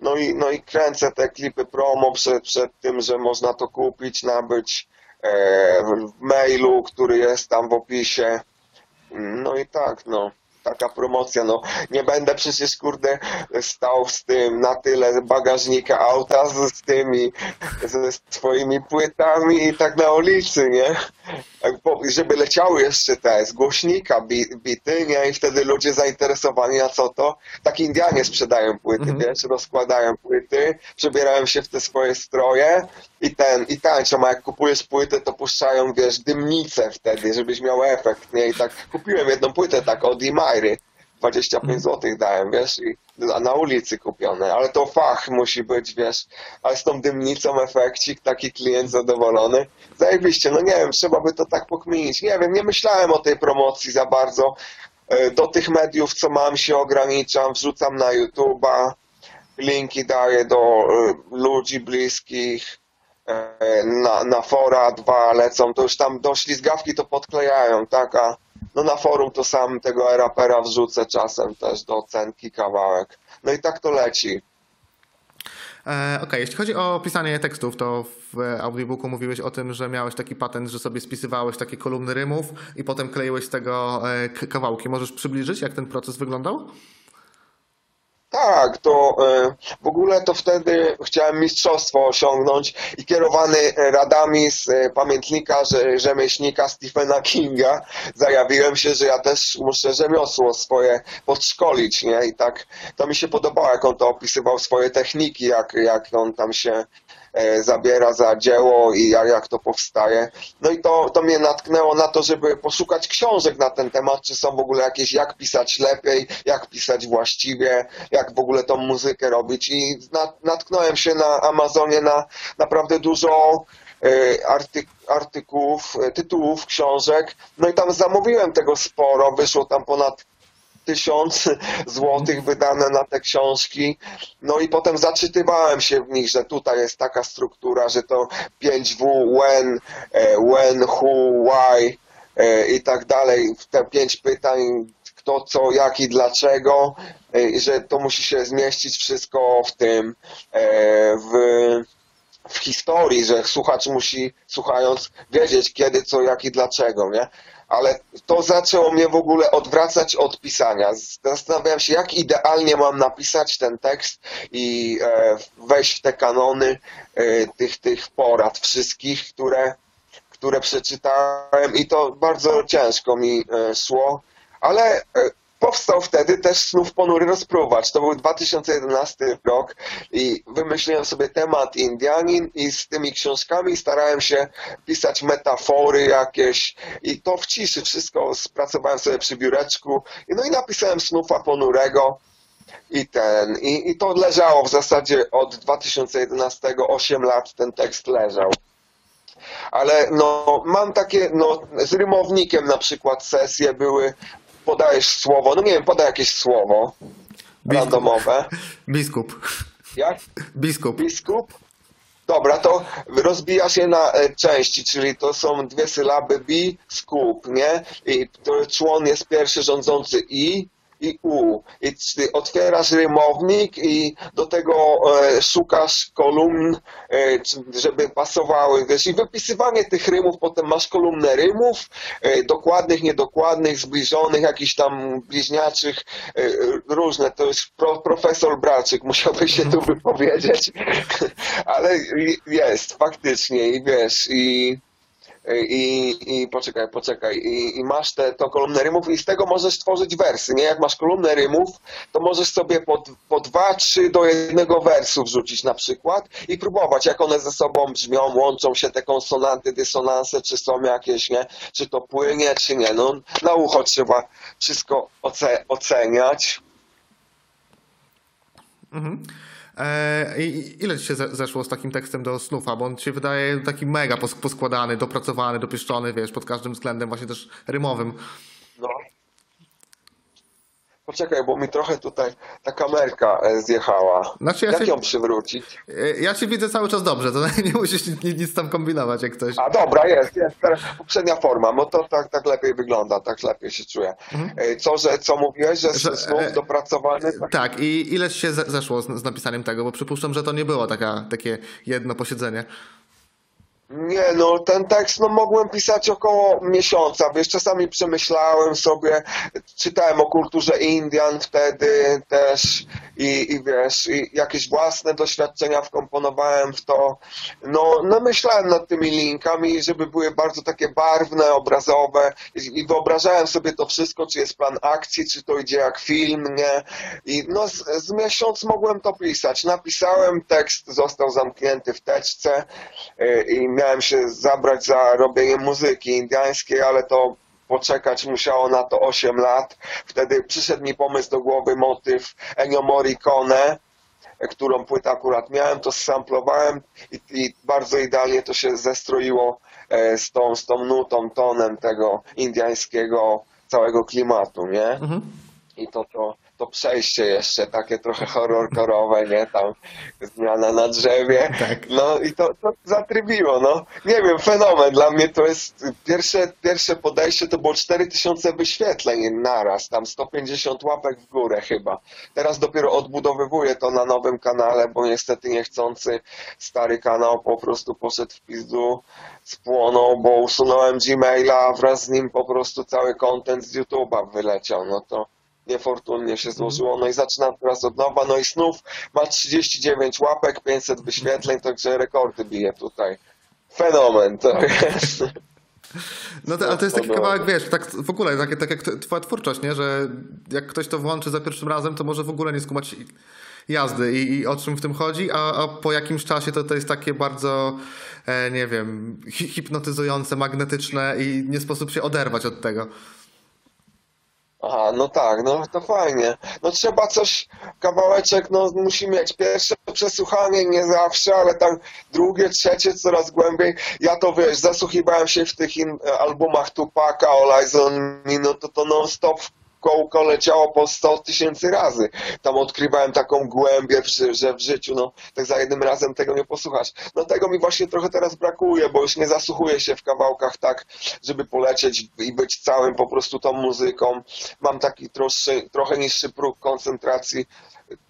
no i, no i kręcę te klipy promo przed, przed tym, że można to kupić, nabyć e, w mailu, który jest tam w opisie. No i tak, no. Taka promocja, no nie będę przecież kurde stał z tym na tyle bagażnika auta z, z tymi ze swoimi płytami i tak na ulicy, nie? Tak, Żeby leciały jeszcze te z głośnika bi, bity, nie? I wtedy ludzie zainteresowani, a co to? Tak Indianie sprzedają płyty, Mhm. wiesz, rozkładają płyty, przebierają się w te swoje stroje i ten, i tańczą, a jak kupujesz płytę, to puszczają, wiesz, dymnicę wtedy, żebyś miał efekt, nie? I tak kupiłem jedną płytę tak od Imairy, 25 zł dałem, wiesz, i na- na ulicy kupione, ale to fach musi być, wiesz, ale z tą dymnicą efekcik, taki klient zadowolony. Zajebiście, no nie wiem, trzeba by to tak pokminić. Nie wiem, nie myślałem o tej promocji za bardzo. E, Do tych mediów, co mam, się ograniczam, wrzucam na YouTube'a, linki daję do e, ludzi bliskich, e, na, na fora dwa lecą, to już tam do ślizgawki to podklejają, tak, a no na forum to sam tego rapera wrzucę czasem też do ocenki kawałek. No i tak to leci. E, Okej, jeśli chodzi o pisanie tekstów, to w e, audiobooku mówiłeś o tym, że miałeś taki patent, że sobie spisywałeś takie kolumny rymów i potem kleiłeś z tego e, kawałki. Możesz przybliżyć, jak ten proces wyglądał? Tak, to e, w ogóle to wtedy chciałem mistrzostwo osiągnąć i kierowany e, radami z e, pamiętnika rzemieślnika Stephena Kinga zajawiłem się, że ja też muszę rzemiosło swoje podszkolić, nie? I tak to mi się podobało, jak on to opisywał swoje techniki, jak, jak on tam się zabiera za dzieło i jak, to powstaje. No i to, to mnie natknęło na to, żeby poszukać książek na ten temat, czy są w ogóle jakieś, jak pisać lepiej, jak pisać właściwie, jak w ogóle tą muzykę robić i na, natknąłem się na Amazonie na naprawdę dużo e, arty, artykułów, e, tytułów, książek, no i tam zamówiłem tego sporo, wyszło tam ponad tysiąc złotych wydane na te książki. No i potem zaczytywałem się w nich, że tutaj jest taka struktura, że to 5W, when, e, when, who, why e, i tak dalej. Te pięć pytań, kto, co, jak i dlaczego, e, i że to musi się zmieścić wszystko w tym, w w historii, że słuchacz musi, słuchając, wiedzieć kiedy, co, jak i dlaczego, nie? Ale to zaczęło mnie w ogóle odwracać od pisania. Zastanawiałem się, jak idealnie mam napisać ten tekst i e, wejść w te kanony e, tych, tych porad wszystkich, które, które przeczytałem i to bardzo ciężko mi e, szło, ale powstał wtedy też Snów Ponury Rozpruwacz. To był 2011 rok i wymyśliłem sobie temat Indianin i z tymi książkami starałem się pisać metafory jakieś i to w ciszy wszystko spracowałem sobie przy biureczku. No i napisałem Snufa Ponurego i ten, i, i to leżało w zasadzie od 2011, 8 lat ten tekst leżał. Ale no, mam takie, no, z rymownikiem na przykład sesje były, podajesz słowo, no nie wiem, podaj jakieś słowo randomowe. Biskup. Jak? Biskup. Biskup? Dobra, to rozbija się na e, części, czyli to są dwie sylaby bi, skup, nie? I to człon jest pierwszy rządzący i i u. I otwierasz rymownik i do tego e, szukasz kolumn, e, żeby pasowały. Wiesz, I wypisywanie tych rymów, potem masz kolumnę rymów, e, dokładnych, niedokładnych, zbliżonych, jakichś tam bliźniaczych, różne. To jest pro, profesor Bralczyk, musiałby się tu wypowiedzieć. Ale jest, faktycznie, i wiesz, i, i, i poczekaj, poczekaj, i, i masz te, to kolumnę rymów i z tego możesz tworzyć wersy, nie? Jak masz kolumnę rymów, to możesz sobie po, po dwa, trzy do jednego wersu wrzucić na przykład i próbować, jak one ze sobą brzmią, łączą się te konsonanty, dysonanse, czy są jakieś, nie? Czy to płynie, czy nie. No, na ucho trzeba wszystko oce, oceniać. Mhm. E, i- Ile ci się ze- zeszło z takim tekstem do snufa? Bo on się wydaje taki mega pos- poskładany, dopracowany, dopieszczony, wiesz, pod każdym względem, właśnie też rymowym. No. Poczekaj, bo mi trochę tutaj ta kamerka e, zjechała. Znaczy ja Jak się- ją przywrócić? E, Ja ci widzę cały czas dobrze, to nie musisz nic, nic tam kombinować, jak ktoś. A dobra, jest, jest. Teraz poprzednia forma, no to tak, tak lepiej wygląda, tak lepiej się czuję. E, Co, że, co mówiłeś, że, Że, znów e, dopracowany? Tak. Tak, i ile ci się ze- zeszło z, z napisaniem tego? Bo przypuszczam, że to nie było taka, takie jedno posiedzenie. Nie, no ten tekst no, mogłem pisać około miesiąca, wiesz, czasami przemyślałem sobie, czytałem o kulturze Indian wtedy też i, i wiesz, i jakieś własne doświadczenia wkomponowałem w to. No, no myślałem nad tymi linkami, żeby były bardzo takie barwne, obrazowe i, i wyobrażałem sobie to wszystko, czy jest plan akcji, czy to idzie jak film, nie? I no z, z miesiąc mogłem to pisać. Napisałem, tekst został zamknięty w teczce y, i miałem się zabrać za robienie muzyki indyjskiej, ale to poczekać musiało na to 8 lat. Wtedy przyszedł mi pomysł do głowy motyw Ennio Morricone, którą płytę akurat miałem, to samplowałem i, i bardzo idealnie to się zestroiło e, z tą, z tą nutą, tonem tego indyjskiego całego klimatu, nie? Mhm. I to, to, to przejście jeszcze takie trochę horrorkorowe, nie? Tam zmiana na drzewie. Tak. No i to, to zatrybiło, no. Nie wiem, fenomen. Dla mnie to jest pierwsze, pierwsze podejście to było 4000 wyświetleń naraz, tam 150 łapek w górę chyba. Teraz dopiero odbudowywuję to na nowym kanale, bo niestety niechcący stary kanał po prostu poszedł w pizdu, spłonął, bo usunąłem Gmaila, wraz z nim po prostu cały content z YouTube'a wyleciał, no to niefortunnie się złożyło, no i zaczynam teraz od nowa, no i snów ma 39 łapek, 500 wyświetleń, także rekordy bije tutaj. Fenomen to jest. No to, ale to jest taki kawałek, wiesz, tak w ogóle, tak, tak jak twoja twórczość, nie? Że jak ktoś to włączy za pierwszym razem, to może w ogóle nie skumać jazdy i, i o czym w tym chodzi, a, a po jakimś czasie to, to jest takie bardzo, e, nie wiem, hi, hipnotyzujące, magnetyczne i nie sposób się oderwać od tego. Aha, no tak, no to fajnie. No trzeba coś, kawałeczek, no musi mieć pierwsze przesłuchanie, nie zawsze, ale tam drugie, trzecie, coraz głębiej. Ja to wiesz, zasłuchiwałem się w tych albumach Tupaka, All Eyes on Me, no to to non stop kółko leciało po 100 tysięcy razy. Tam odkrywałem taką głębię, w ży- że w życiu, no tak za jednym razem tego nie posłuchasz. No tego mi właśnie trochę teraz brakuje, bo już nie zasłuchuję się w kawałkach tak, żeby polecieć i być całym po prostu tą muzyką. Mam taki troszczy, trochę niższy próg koncentracji.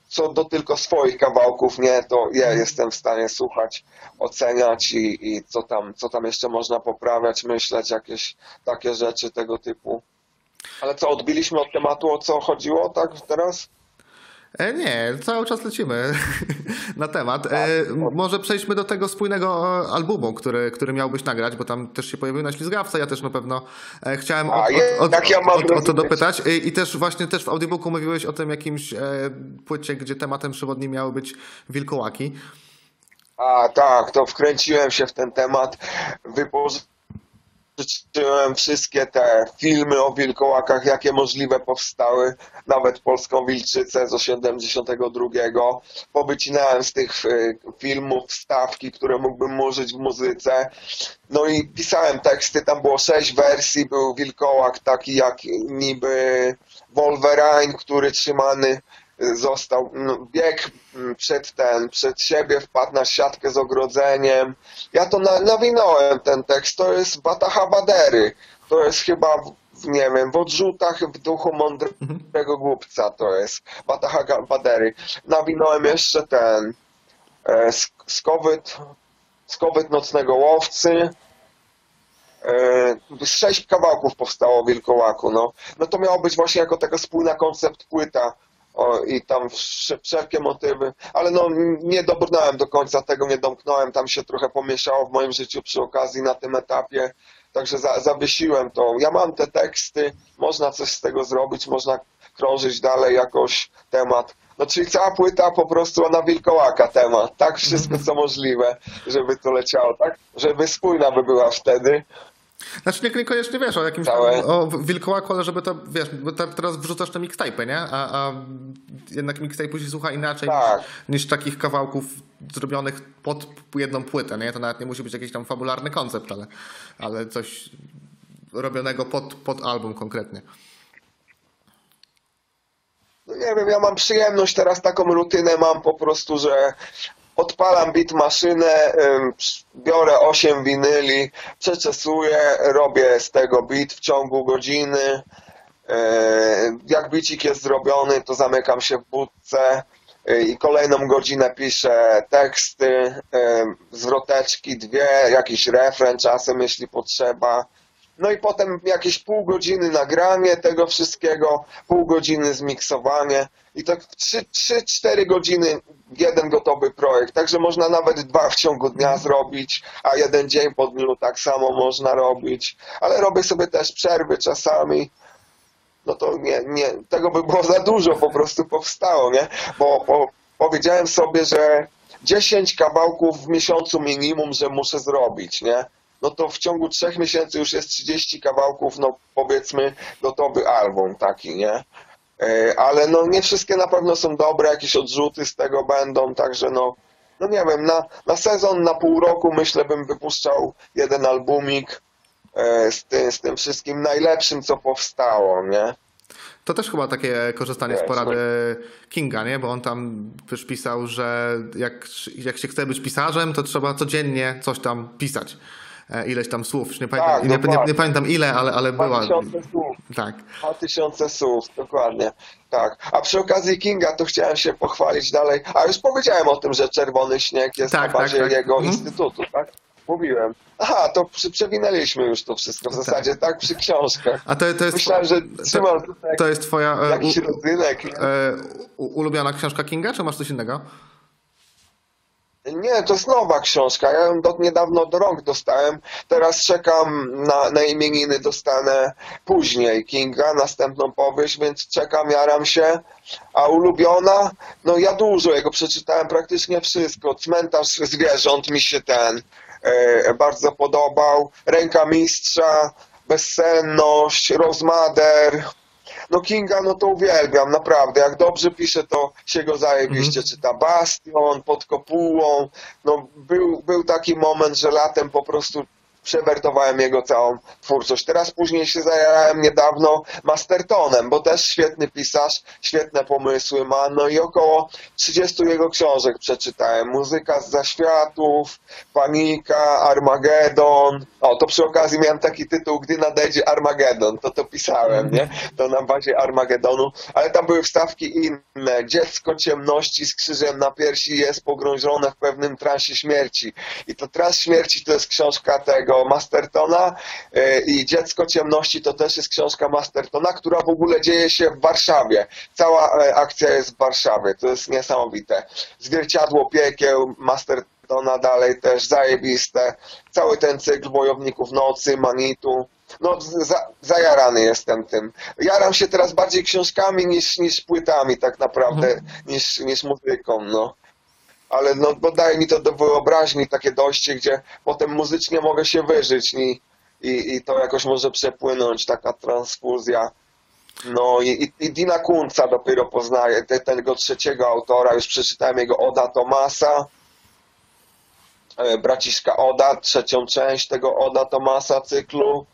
Co do tylko swoich kawałków, nie, to ja jestem w stanie słuchać, oceniać i, i co, tam, co tam jeszcze można poprawiać, myśleć, jakieś takie rzeczy tego typu. Ale co, odbiliśmy od tematu, o co chodziło, tak teraz? E, nie, cały czas lecimy na temat. E, może przejdźmy do tego spójnego e, albumu, który, który miałbyś nagrać, bo tam też się pojawił na ślizgawce. Ja też na pewno chciałem o, o, mam o, o to dopytać. I, też właśnie też w audiobooku mówiłeś o tym jakimś płycie, gdzie tematem przewodnim miały być wilkołaki. A tak, to wkręciłem się w ten temat. Wypożyczyłem wszystkie te filmy o wilkołakach, jakie możliwe powstały, nawet Polską Wilczycę z 82. Powycinałem z tych y, filmów wstawki, które mógłbym użyć w muzyce. No i pisałem teksty, tam było sześć wersji, był wilkołak taki jak niby Wolverine, który trzymany został, no, biegł mm, przed ten, przed siebie, wpadł na siatkę z ogrodzeniem. Ja to na, nawinąłem ten tekst, to jest Bataha Badery. To jest chyba, w, nie wiem, w odrzutach w duchu mądrego głupca to jest Bataha Badery. Nawinąłem jeszcze ten e, sk- skowyt, skowyt nocnego łowcy. E, sześć kawałków powstało Wilkołaku, no. No to miało być właśnie jako taka spójna koncept płyta. O, I tam wsz- wszelkie motywy, ale no nie dobrnąłem do końca tego, nie domknąłem, tam się trochę pomieszało w moim życiu przy okazji na tym etapie, także za, zawiesiłem to. Ja mam te teksty, można coś z tego zrobić, można krążyć dalej jakoś temat. No czyli cała płyta po prostu na wilkołaka temat, tak? Wszystko co możliwe, żeby to leciało, tak? Żeby spójna by była wtedy. Znaczy nie, niekoniecznie wiesz o jakimś Całe. o wilkołaku, ale żeby to, wiesz, bo teraz wrzucasz te mixtape'y, nie? A, a jednak mixtape'u się słucha inaczej Tak. niż, niż takich kawałków zrobionych pod jedną płytę, nie? To nawet nie musi być jakiś tam fabularny koncept, ale, ale coś robionego pod, pod album konkretnie. No nie wiem, ja mam przyjemność teraz taką rutynę mam po prostu, że odpalam beat maszynę, biorę 8 winyli, przeczesuję, robię z tego beat w ciągu godziny. Yy, Jak bicik jest zrobiony, to zamykam się w budce yy, i kolejną godzinę piszę teksty, yy, zwroteczki dwie, jakiś refren czasem, jeśli potrzeba. No i potem jakieś pół godziny nagranie tego wszystkiego, pół godziny zmiksowanie i tak 3-4 godziny jeden gotowy projekt. Także można nawet dwa w ciągu dnia zrobić, a jeden dzień po dniu tak samo można robić. Ale robię sobie też przerwy czasami. No to nie, nie, tego by było za dużo po prostu powstało, nie? Bo, bo powiedziałem sobie, że 10 kawałków w miesiącu minimum, że muszę zrobić, nie? No to w ciągu trzech miesięcy już jest 30 kawałków, no powiedzmy gotowy album taki, nie? E, Ale no nie wszystkie na pewno są dobre, jakieś odrzuty z tego będą, także no, no nie wiem, na, na sezon, na pół roku myślę bym wypuszczał jeden albumik e, z tym, z tym wszystkim najlepszym, co powstało, nie? To też chyba takie korzystanie z porady Kinga, nie? Bo on tam też pisał, że jak, jak się chce być pisarzem, to trzeba codziennie coś tam pisać. E, Ileś tam słów. Już Nie pamiętam, Tak, nie, nie, dokładnie. nie pamiętam ile, ale, ale była. 2000 słów. Tak. 2000 słów, dokładnie. Tak. A przy okazji Kinga to chciałem się pochwalić dalej. A już powiedziałem o tym, że Czerwony Śnieg jest Tak, na bazie tak, tak. jego Mhm. instytutu, tak? Mówiłem. Aha, to przy, przewinęliśmy już to wszystko w zasadzie, tak? Przy książkach. A to, to jest. Myślałem, że trzymam tutaj To jest twoja e, jakiś u, nie? e, u, ulubiona książka Kinga, czy masz coś innego? Nie, to jest nowa książka. Ja ją do, niedawno do rąk dostałem. Teraz czekam na, na imieniny, dostanę później Kinga, następną powieść, więc czekam, jaram się. A ulubiona? No ja dużo jego przeczytałem, praktycznie wszystko. Cmentarz zwierząt mi się ten e, bardzo podobał. Ręka mistrza, bezsenność, rozmader. No Kinga, no to uwielbiam, naprawdę. Jak dobrze pisze, to się go zajebiście czyta. Bastion, pod kopułą. No był, był taki moment, że latem po prostu przewertowałem jego całą twórczość. Teraz później się zajarałem niedawno Mastertonem, bo też świetny pisarz, świetne pomysły ma. No i około 30 jego książek przeczytałem. Muzyka z zaświatów, Panika, Armagedon. O, to przy okazji miałem taki tytuł, gdy nadejdzie Armagedon, to to pisałem, nie? To na bazie Armagedonu, ale tam były wstawki inne. Dziecko ciemności z krzyżem na piersi jest pogrążone w pewnym transie śmierci. I to trans śmierci to jest książka tego Mastertona e, i Dziecko Ciemności to też jest książka Mastertona, która w ogóle dzieje się w Warszawie. Cała e, akcja jest w Warszawie, to jest niesamowite. Zwierciadło Piekieł, Mastertona dalej też zajebiste. Cały ten cykl Wojowników Nocy, Manitu. No, za, zajarany jestem tym. Jaram się teraz bardziej książkami niż, niż płytami tak naprawdę, niż, niż muzyką, no. Ale no, bo daje mi to do wyobraźni takie dojście, gdzie potem muzycznie mogę się wyżyć i, i, i to jakoś może przepłynąć, taka transfuzja. No i, i, i Dina Kunca dopiero poznaję, te, tego trzeciego autora, już przeczytałem jego Oda Tomasa, e, braciszka Oda, trzecią część tego Oda Tomasa cyklu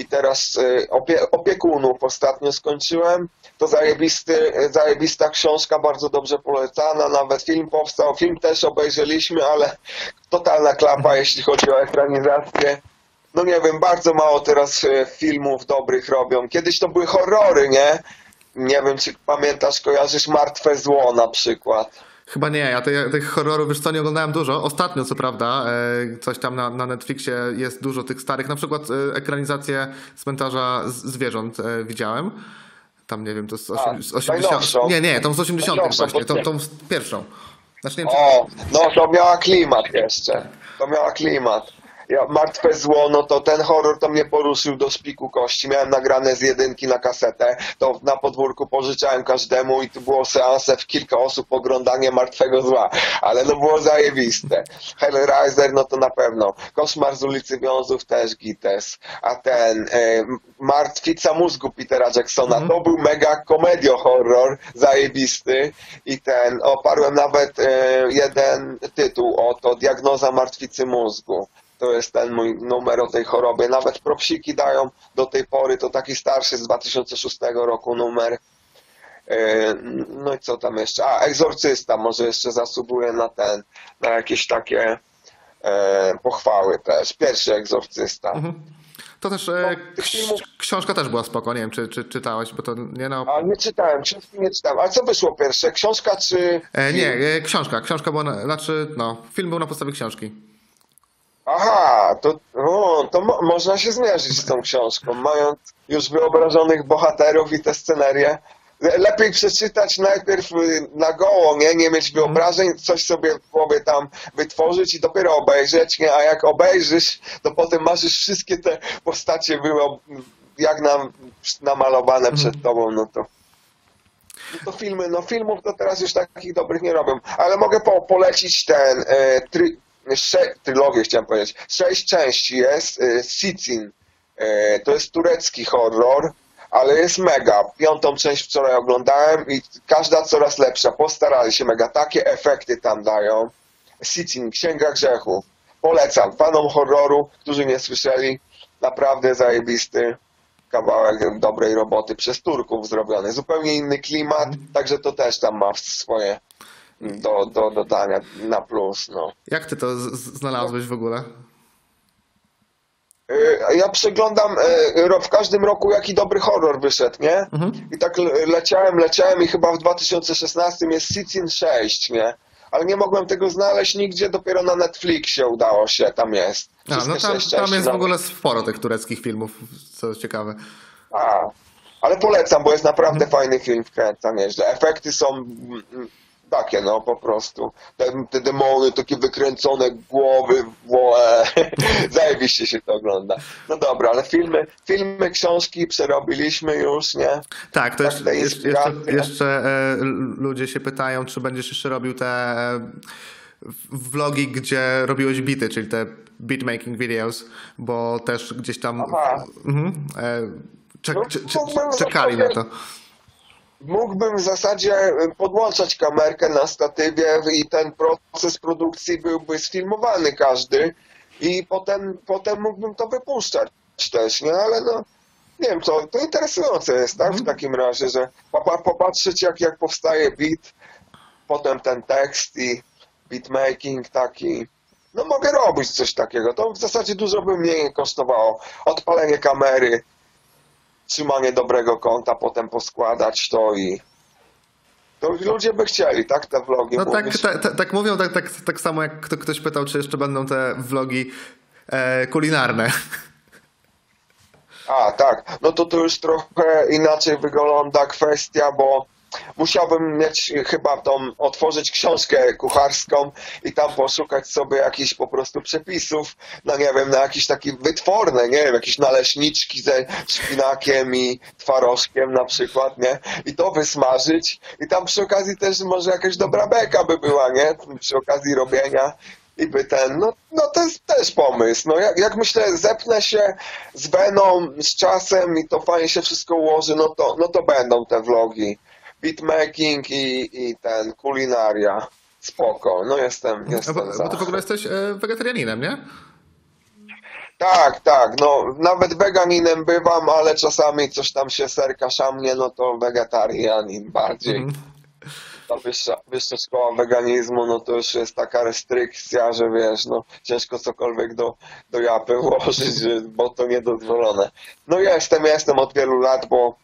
i teraz e, opie, opiekunów ostatnio skończyłem. To zajebisty, e, zajebista książka, bardzo dobrze polecana, nawet film powstał, film też obejrzeliśmy, ale totalna klapa, jeśli chodzi o ekranizację. No nie wiem, bardzo mało teraz e, filmów dobrych robią. Kiedyś to były horrory, nie? Nie wiem, czy pamiętasz, kojarzysz Martwe Zło na przykład. Chyba nie, ja tych, tych horrorów już co nie oglądałem dużo. Ostatnio co prawda, e, coś tam na, na Netflixie jest dużo tych starych, na przykład e, ekranizację Cmentarza Zwierząt e, widziałem. Tam nie wiem, to z, osiem, z 80. najnowszą. Nie, nie, tą z 80 Najnowszą, właśnie, tą, tą pierwszą. Znaczy nie wiem. O, no to miała klimat jeszcze. To miała klimat. Ja, Martwe Zło, no to ten horror to mnie poruszył do szpiku kości. Miałem nagrane z jedynki na kasetę. To na podwórku pożyczałem każdemu i to było seanse w kilka osób oglądanie Martwego Zła. Ale no było zajebiste. Hellraiser, no to na pewno. Koszmar z ulicy Wiązów też gites. A ten e, Martwica mózgu Petera Jacksona, to był mega komedio horror, zajebisty. I ten, oparłem nawet e, jeden tytuł o to, Diagnoza Martwicy mózgu. To jest ten mój numer o tej chorobie. Nawet propsiki dają do tej pory, to taki starszy z 2006 roku numer. E, No i co tam jeszcze? A, egzorcysta może jeszcze zasługuje na ten, na jakieś takie e, pochwały też. Pierwszy egzorcysta. To też e, ks- filmów- książka też była spoko, nie wiem, czy, czy czytałeś, bo to nie no... A nie czytałem, książki nie czytałem. A co wyszło pierwsze? Książka czy. E, nie, e, książka, książka była, na, znaczy, no, film był na podstawie książki. Aha, to, o, to mo można się zmierzyć z tą książką, mając już wyobrażonych bohaterów i te scenerie. Le lepiej przeczytać najpierw y, na goło, nie? nie mieć wyobrażeń, coś sobie w głowie tam wytworzyć i dopiero obejrzeć, nie? A jak obejrzysz, to potem masz już wszystkie te postacie były ob- jak nam, namalowane przed tobą, no to... No to filmy, no filmów to teraz już takich dobrych nie robią, ale mogę po, polecić ten e, try, sze, trylogię chciałem powiedzieć. Sześć części jest, e, Sicin. E, to jest turecki horror, ale jest mega. Piątą część wczoraj oglądałem i każda coraz lepsza. Postarali się mega. Takie efekty tam dają. Sicin, Księga Grzechu. Polecam. Fanom horroru, którzy nie słyszeli, naprawdę zajebisty kawałek dobrej roboty przez Turków zrobiony. Zupełnie inny klimat, także to też tam ma swoje do, do dodania na plus. No. Jak ty to znalazłeś w ogóle? Y, Ja przeglądam y, w każdym roku jaki dobry horror wyszedł, nie? I tak le- leciałem, leciałem i chyba w 2016 jest Sicin 6, nie? Ale nie mogłem tego znaleźć nigdzie, dopiero na Netflixie udało się, tam jest. A, no tam, tam jest w ogóle sporo tych tureckich filmów, co ciekawe. A, ale polecam, bo jest naprawdę Mhm. fajny film, wkręca nieźle. Efekty są mm, takie, no po prostu. Te, te demony, takie wykręcone głowy, łe. zajebiście się to ogląda. No dobra, ale filmy, filmy, książki przerobiliśmy już, nie? Tak, to Tak, jeszcze, jeszcze, jeszcze, ludzie się pytają, czy będziesz jeszcze robił te e, vlogi, gdzie robiłeś bity, czyli te beatmaking videos, bo też gdzieś tam Aha. mhm, e, czek, No, cze- cze- mógłbym czekali na to. Mógłbym w zasadzie y, podłączać kamerkę na statywie i ten proces produkcji byłby sfilmowany każdy i potem, potem mógłbym to wypuszczać też, nie? Ale no, nie wiem co, to interesujące jest, tak? W takim razie, że popa- popatrzeć jak, jak powstaje beat, potem ten tekst i beatmaking taki. No mogę robić coś takiego. To w zasadzie dużo by mniej kosztowało. Odpalenie kamery, trzymanie dobrego konta, potem poskładać to i to ludzie by chcieli, tak? Te vlogi. No tak, myśl- tak, tak, tak mówią, tak, tak, tak samo jak kto, ktoś pytał, czy jeszcze będą te vlogi e, kulinarne. A, tak. No to to już trochę inaczej wygląda kwestia, bo musiałbym mieć chyba tą, otworzyć książkę kucharską i tam poszukać sobie jakichś po prostu przepisów, no nie wiem, na jakieś takie wytworne, nie wiem, jakieś naleśniczki ze szpinakiem i twarożkiem na przykład, nie? I to wysmażyć i tam przy okazji też może jakaś dobra beka by była, nie? Przy okazji robienia. I by ten, no, no to jest też pomysł. No jak, jak myślę, zepnę się z Beną, z czasem i to fajnie się wszystko ułoży, no to, no to będą te vlogi. Beatmaking i, i ten, kulinaria. Spoko, no jestem, jestem bo, za. bo ty w ogóle jesteś e, wegetarianinem, nie? Tak, tak, no nawet weganinem bywam, ale czasami coś tam się serka szamnie, no to wegetarianin bardziej. Mhm. Ta wyższa, wyższa szkoła weganizmu, no to już jest taka restrykcja, że wiesz, no ciężko cokolwiek do, do japy włożyć, bo to niedozwolone. No jestem, jestem od wielu lat, bo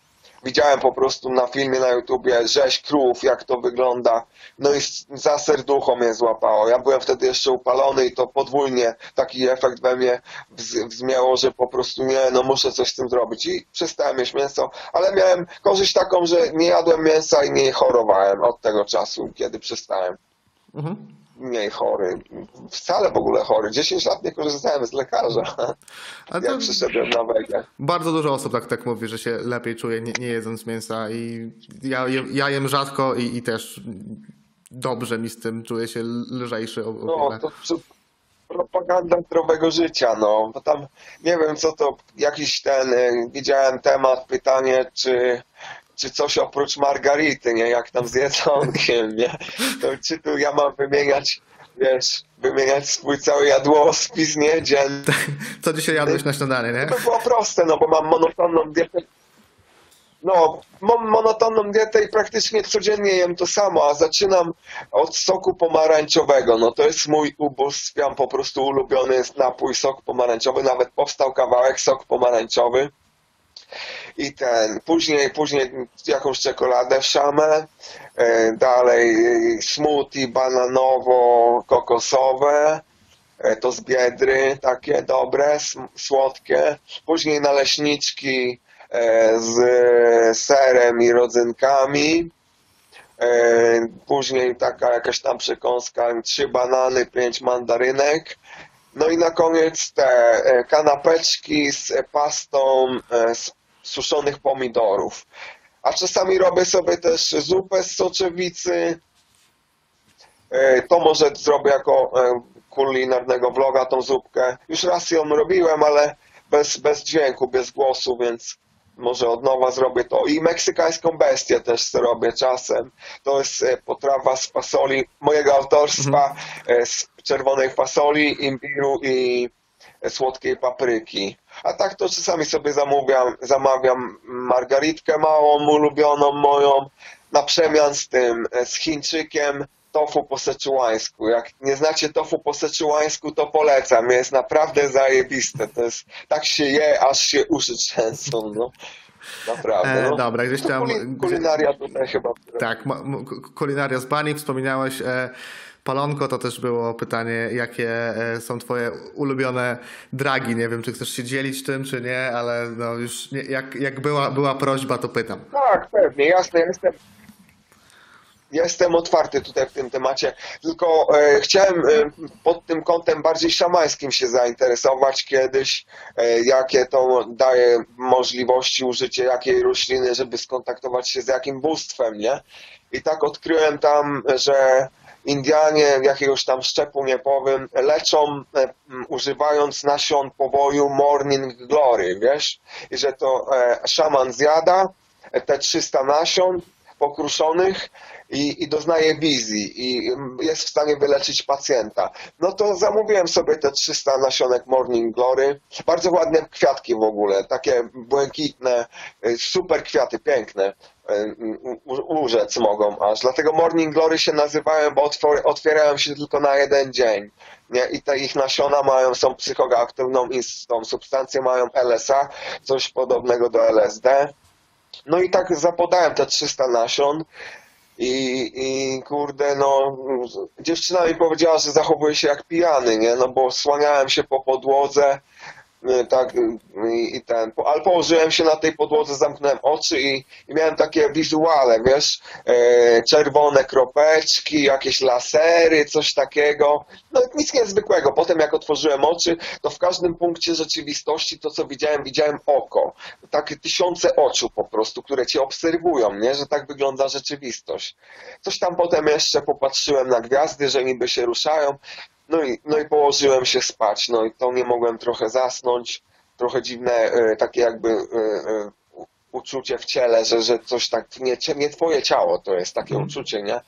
widziałem po prostu na filmie na YouTubie rzeź krów, jak to wygląda, no i za serducho mnie złapało. Ja byłem wtedy jeszcze upalony i to podwójnie taki efekt we mnie wz- wzmiało, że po prostu nie, no muszę coś z tym zrobić i przestałem jeść mięso, ale miałem korzyść taką, że nie jadłem mięsa i nie chorowałem od tego czasu, kiedy przestałem. Mhm. Mniej chory, wcale w ogóle chory. 10 lat nie korzystałem z lekarza, Ale to jak przyszedłem na wegę. bardzo dużo osób tak, tak mówi, że się lepiej czuje nie, nie jedząc mięsa i ja, jem- ja jem rzadko i, i też dobrze mi z tym, czuję się lżejszy o, o No, to przy- propaganda zdrowego życia, no. Bo tam, nie wiem co to, jakiś ten, y, widziałem temat, pytanie, czy, czy coś oprócz margarity, nie? Jak tam z jedzonkiem, nie? To czy tu ja mam wymieniać, wiesz, wymieniać swój cały jadłospis, nie? Dzienny. Co dzisiaj jadłeś na śniadanie, nie? To by było proste, no bo mam monotonną dietę. No, mam monotonną dietę i praktycznie codziennie jem to samo, a zaczynam od soku pomarańczowego. No to jest mój ubóstwiam po prostu ulubiony napój, sok pomarańczowy. Nawet powstał kawałek sok pomarańczowy. I ten, później, później jakąś czekoladę szamę, e, dalej e, smoothie bananowo-kokosowe, e, to z biedry, takie dobre, słodkie. Później naleśniczki z serem i rodzynkami. Później taka jakaś tam przekąska, trzy banany, pięć mandarynek. No i na koniec te kanapeczki z pastą z suszonych pomidorów. A czasami robię sobie też zupę z soczewicy. E, To może zrobię jako e, kulinarnego vloga tą zupkę. Już raz ją robiłem, ale bez, bez dźwięku, bez głosu, więc może od nowa zrobię to. I meksykańską bestię też robię czasem. To jest e, potrawa z fasoli mojego autorstwa, e, z czerwonej fasoli, imbiru i słodkiej papryki. A tak to czasami sobie zamawiam, zamawiam margaritkę małą, ulubioną moją, na przemian z tym, e, z Chińczykiem, tofu po seczułańsku. Jak nie znacie tofu po seczułańsku, to polecam. Jest naprawdę zajebiste. To jest, tak się je, aż się uszy trzęsą, no. Naprawdę, E, no. dobra, gdzieś tam- kuli- Kulinaria tutaj chyba. Tak, kulinaria z bani, wspominałeś e, palonko, to też było pytanie, jakie e, są twoje ulubione dragi, nie wiem, czy chcesz się dzielić tym, czy nie, ale no już nie, jak, jak była, była prośba, to pytam. Tak, pewnie, jasne, jestem. Jestem otwarty tutaj w tym temacie, tylko e, chciałem e, pod tym kątem bardziej szamańskim się zainteresować kiedyś, e, jakie to daje możliwości użycia jakiej rośliny, żeby skontaktować się z jakim bóstwem, nie? I tak odkryłem tam, że Indianie jakiegoś tam szczepu, nie powiem, leczą e, używając nasion powoju Morning Glory, wiesz? I że to e, szaman zjada e, te 300 nasion pokruszonych i, i doznaje wizji i mm, jest w stanie wyleczyć pacjenta. No to zamówiłem sobie te 300 nasionek Morning Glory. Bardzo ładne kwiatki w ogóle, takie błękitne, y, super kwiaty, piękne. y, Urzec mogą aż. Dlatego Morning Glory się nazywają, bo otwierają się tylko na jeden dzień. Nie? I te ich nasiona mają, są psychoaktywną tą substancję, mają LSA, coś podobnego do LSD. No i tak zapodałem te 300 nasion. I, I kurde, no, dziewczyna mi powiedziała, że zachowuję się jak pijany, nie? No bo słaniałem się po podłodze, tak, y, i, i ten, ale położyłem się na tej podłodze, zamknąłem oczy i, i miałem takie wizuale, wiesz, e, czerwone kropeczki, jakieś lasery, coś takiego, no nic niezwykłego. Potem jak otworzyłem oczy, to w każdym punkcie rzeczywistości to, co widziałem, widziałem oko. Takie tysiące oczu po prostu, które cię obserwują, nie? Że tak wygląda rzeczywistość. Coś tam potem jeszcze popatrzyłem na gwiazdy, że niby się ruszają. No i, no i położyłem się spać. No i to nie mogłem trochę zasnąć. Trochę dziwne, e, takie jakby e, e, uczucie w ciele, że, że coś tak, nie, nie twoje ciało to jest takie Mhm. uczucie, nie?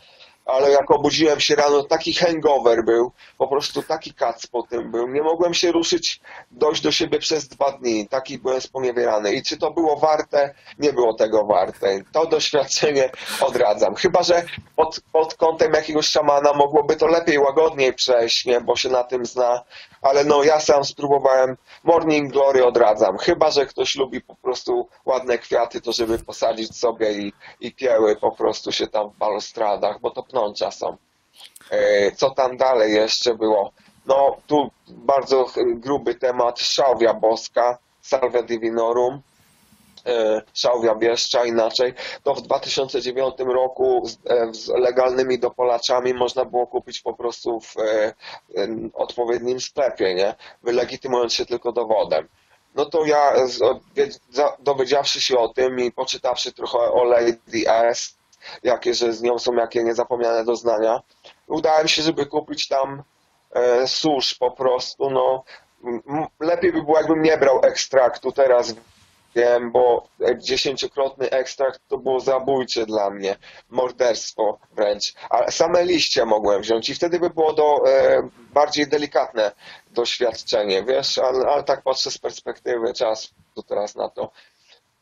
Ale jak obudziłem się rano, taki hangover był, po prostu taki kac po tym był. Nie mogłem się ruszyć, dojść do siebie przez dwa dni. Taki byłem sponiewierany. I czy to było warte? Nie było tego warte. To doświadczenie odradzam. Chyba, że pod, pod kątem jakiegoś szamana mogłoby to lepiej, łagodniej przejść, nie? Bo się na tym zna. Ale no ja sam spróbowałem. Morning Glory odradzam. Chyba, że ktoś lubi po prostu ładne kwiaty, to żeby posadzić sobie i, i pieły po prostu się tam w balustradach, bo to pnącza są. E, Co tam dalej jeszcze było? No, tu bardzo gruby temat, szałwia boska, salvia divinorum, szałwia bieszcza inaczej. To w 2009 roku z, e, z legalnymi dopalaczami można było kupić po prostu w e, em, odpowiednim sklepie, nie? Wylegitymując się tylko dowodem. No to ja, dowiedziawszy się o tym i poczytawszy trochę o Lady S, jakie, że z nią są jakie niezapomniane doznania, udałem się, żeby kupić tam e, susz po prostu, no lepiej by było, jakbym nie brał ekstraktu, teraz wiem, bo dziesięciokrotny ekstrakt to było zabójcze dla mnie, morderstwo wręcz, ale same liście mogłem wziąć i wtedy by było do, e, bardziej delikatne doświadczenie, wiesz, ale, ale tak patrzę z perspektywy czasu teraz na to.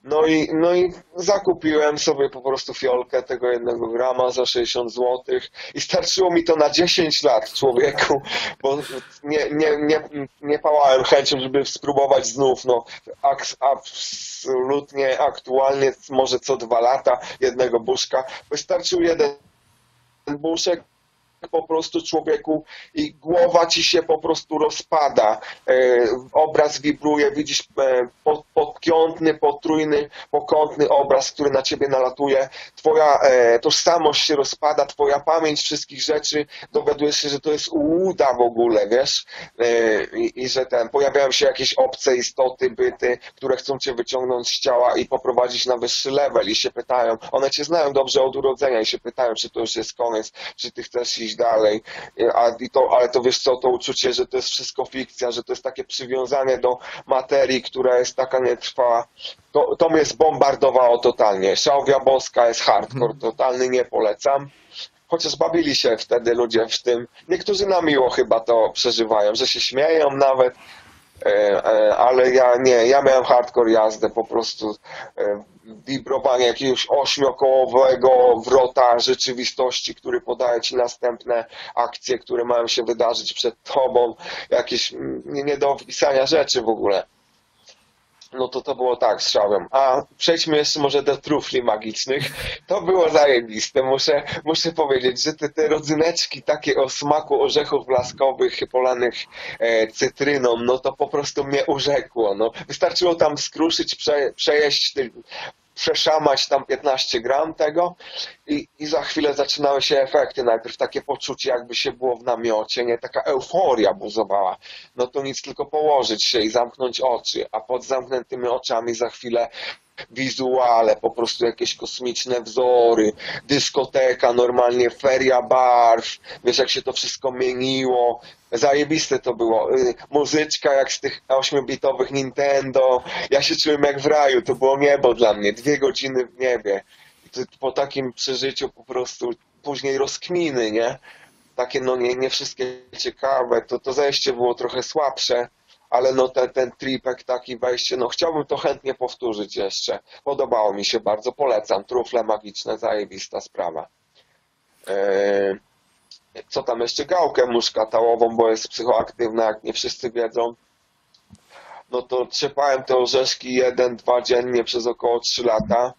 No i, no i zakupiłem sobie po prostu fiolkę tego jednego grama za 60 zł i starczyło mi to na 10 lat, człowieku, bo nie, nie, nie, nie pałałem chęcią, żeby spróbować znów, no absolutnie aktualnie może co dwa lata jednego buszka. Wystarczył jeden buszek po prostu człowieku i głowa ci się po prostu rozpada, e, obraz wibruje, widzisz e, po- podpiątny, potrójny, pokątny obraz, który na ciebie nalatuje, twoja e, tożsamość się rozpada, twoja pamięć wszystkich rzeczy, dowiadujesz się, że to jest ułuda w ogóle, wiesz, i, i że ten, pojawiają się jakieś obce istoty, byty, które chcą cię wyciągnąć z ciała i poprowadzić na wyższy level i się pytają, one cię znają dobrze od urodzenia i się pytają, czy to już jest koniec, czy ty chcesz iść dalej, a, i to, ale to wiesz co, to uczucie, że to jest wszystko fikcja, że to jest takie przywiązanie do materii, która jest taka nietrwała, to, to mnie zbombardowało totalnie. Szałwia boska jest hardcore, totalny nie polecam. Chociaż bawili się wtedy ludzie w tym. Niektórzy na miło chyba to przeżywają, że się śmieją nawet. E, e, ale ja nie, ja miałem hardcore jazdę, po prostu e, wibrowanie jakiegoś ośmiokołowego wrota rzeczywistości, który podaje ci następne akcje, które mają się wydarzyć przed tobą, jakieś mm, nie, nie do opisania rzeczy w ogóle. No to to było tak z szałem. A przejdźmy jeszcze może do trufli magicznych. To było zajebiste. Muszę, muszę powiedzieć, że te, te rodzyneczki takie o smaku orzechów blaskowych polanych e, cytryną, no to po prostu mnie urzekło. No. Wystarczyło tam skruszyć, prze, przejeść, przeszamać tam 15 gram tego i, i za chwilę zaczynały się efekty. Najpierw takie poczucie, jakby się było w namiocie, nie? Taka euforia buzowała. No to nic, tylko położyć się i zamknąć oczy, a pod zamkniętymi oczami za chwilę wizuale, po prostu jakieś kosmiczne wzory, dyskoteka, normalnie feria barw, wiesz jak się to wszystko mieniło, zajebiste to było, Y, muzyczka jak z tych 8-bitowych Nintendo, ja się czułem jak w raju, to było niebo dla mnie, dwie godziny w niebie, po takim przeżyciu po prostu później rozkminy, nie? Takie no nie, nie wszystkie ciekawe, to, to zejście było trochę słabsze, ale no ten, ten tripek, taki wejście, no chciałbym to chętnie powtórzyć jeszcze. Podobało mi się bardzo, polecam. Trufle magiczne, zajebista sprawa. Eee, co tam jeszcze? Gałkę muszkatałową, bo jest psychoaktywna, jak nie wszyscy wiedzą. No to trzepałem te orzeszki jeden, dwa dziennie przez około 3 lata.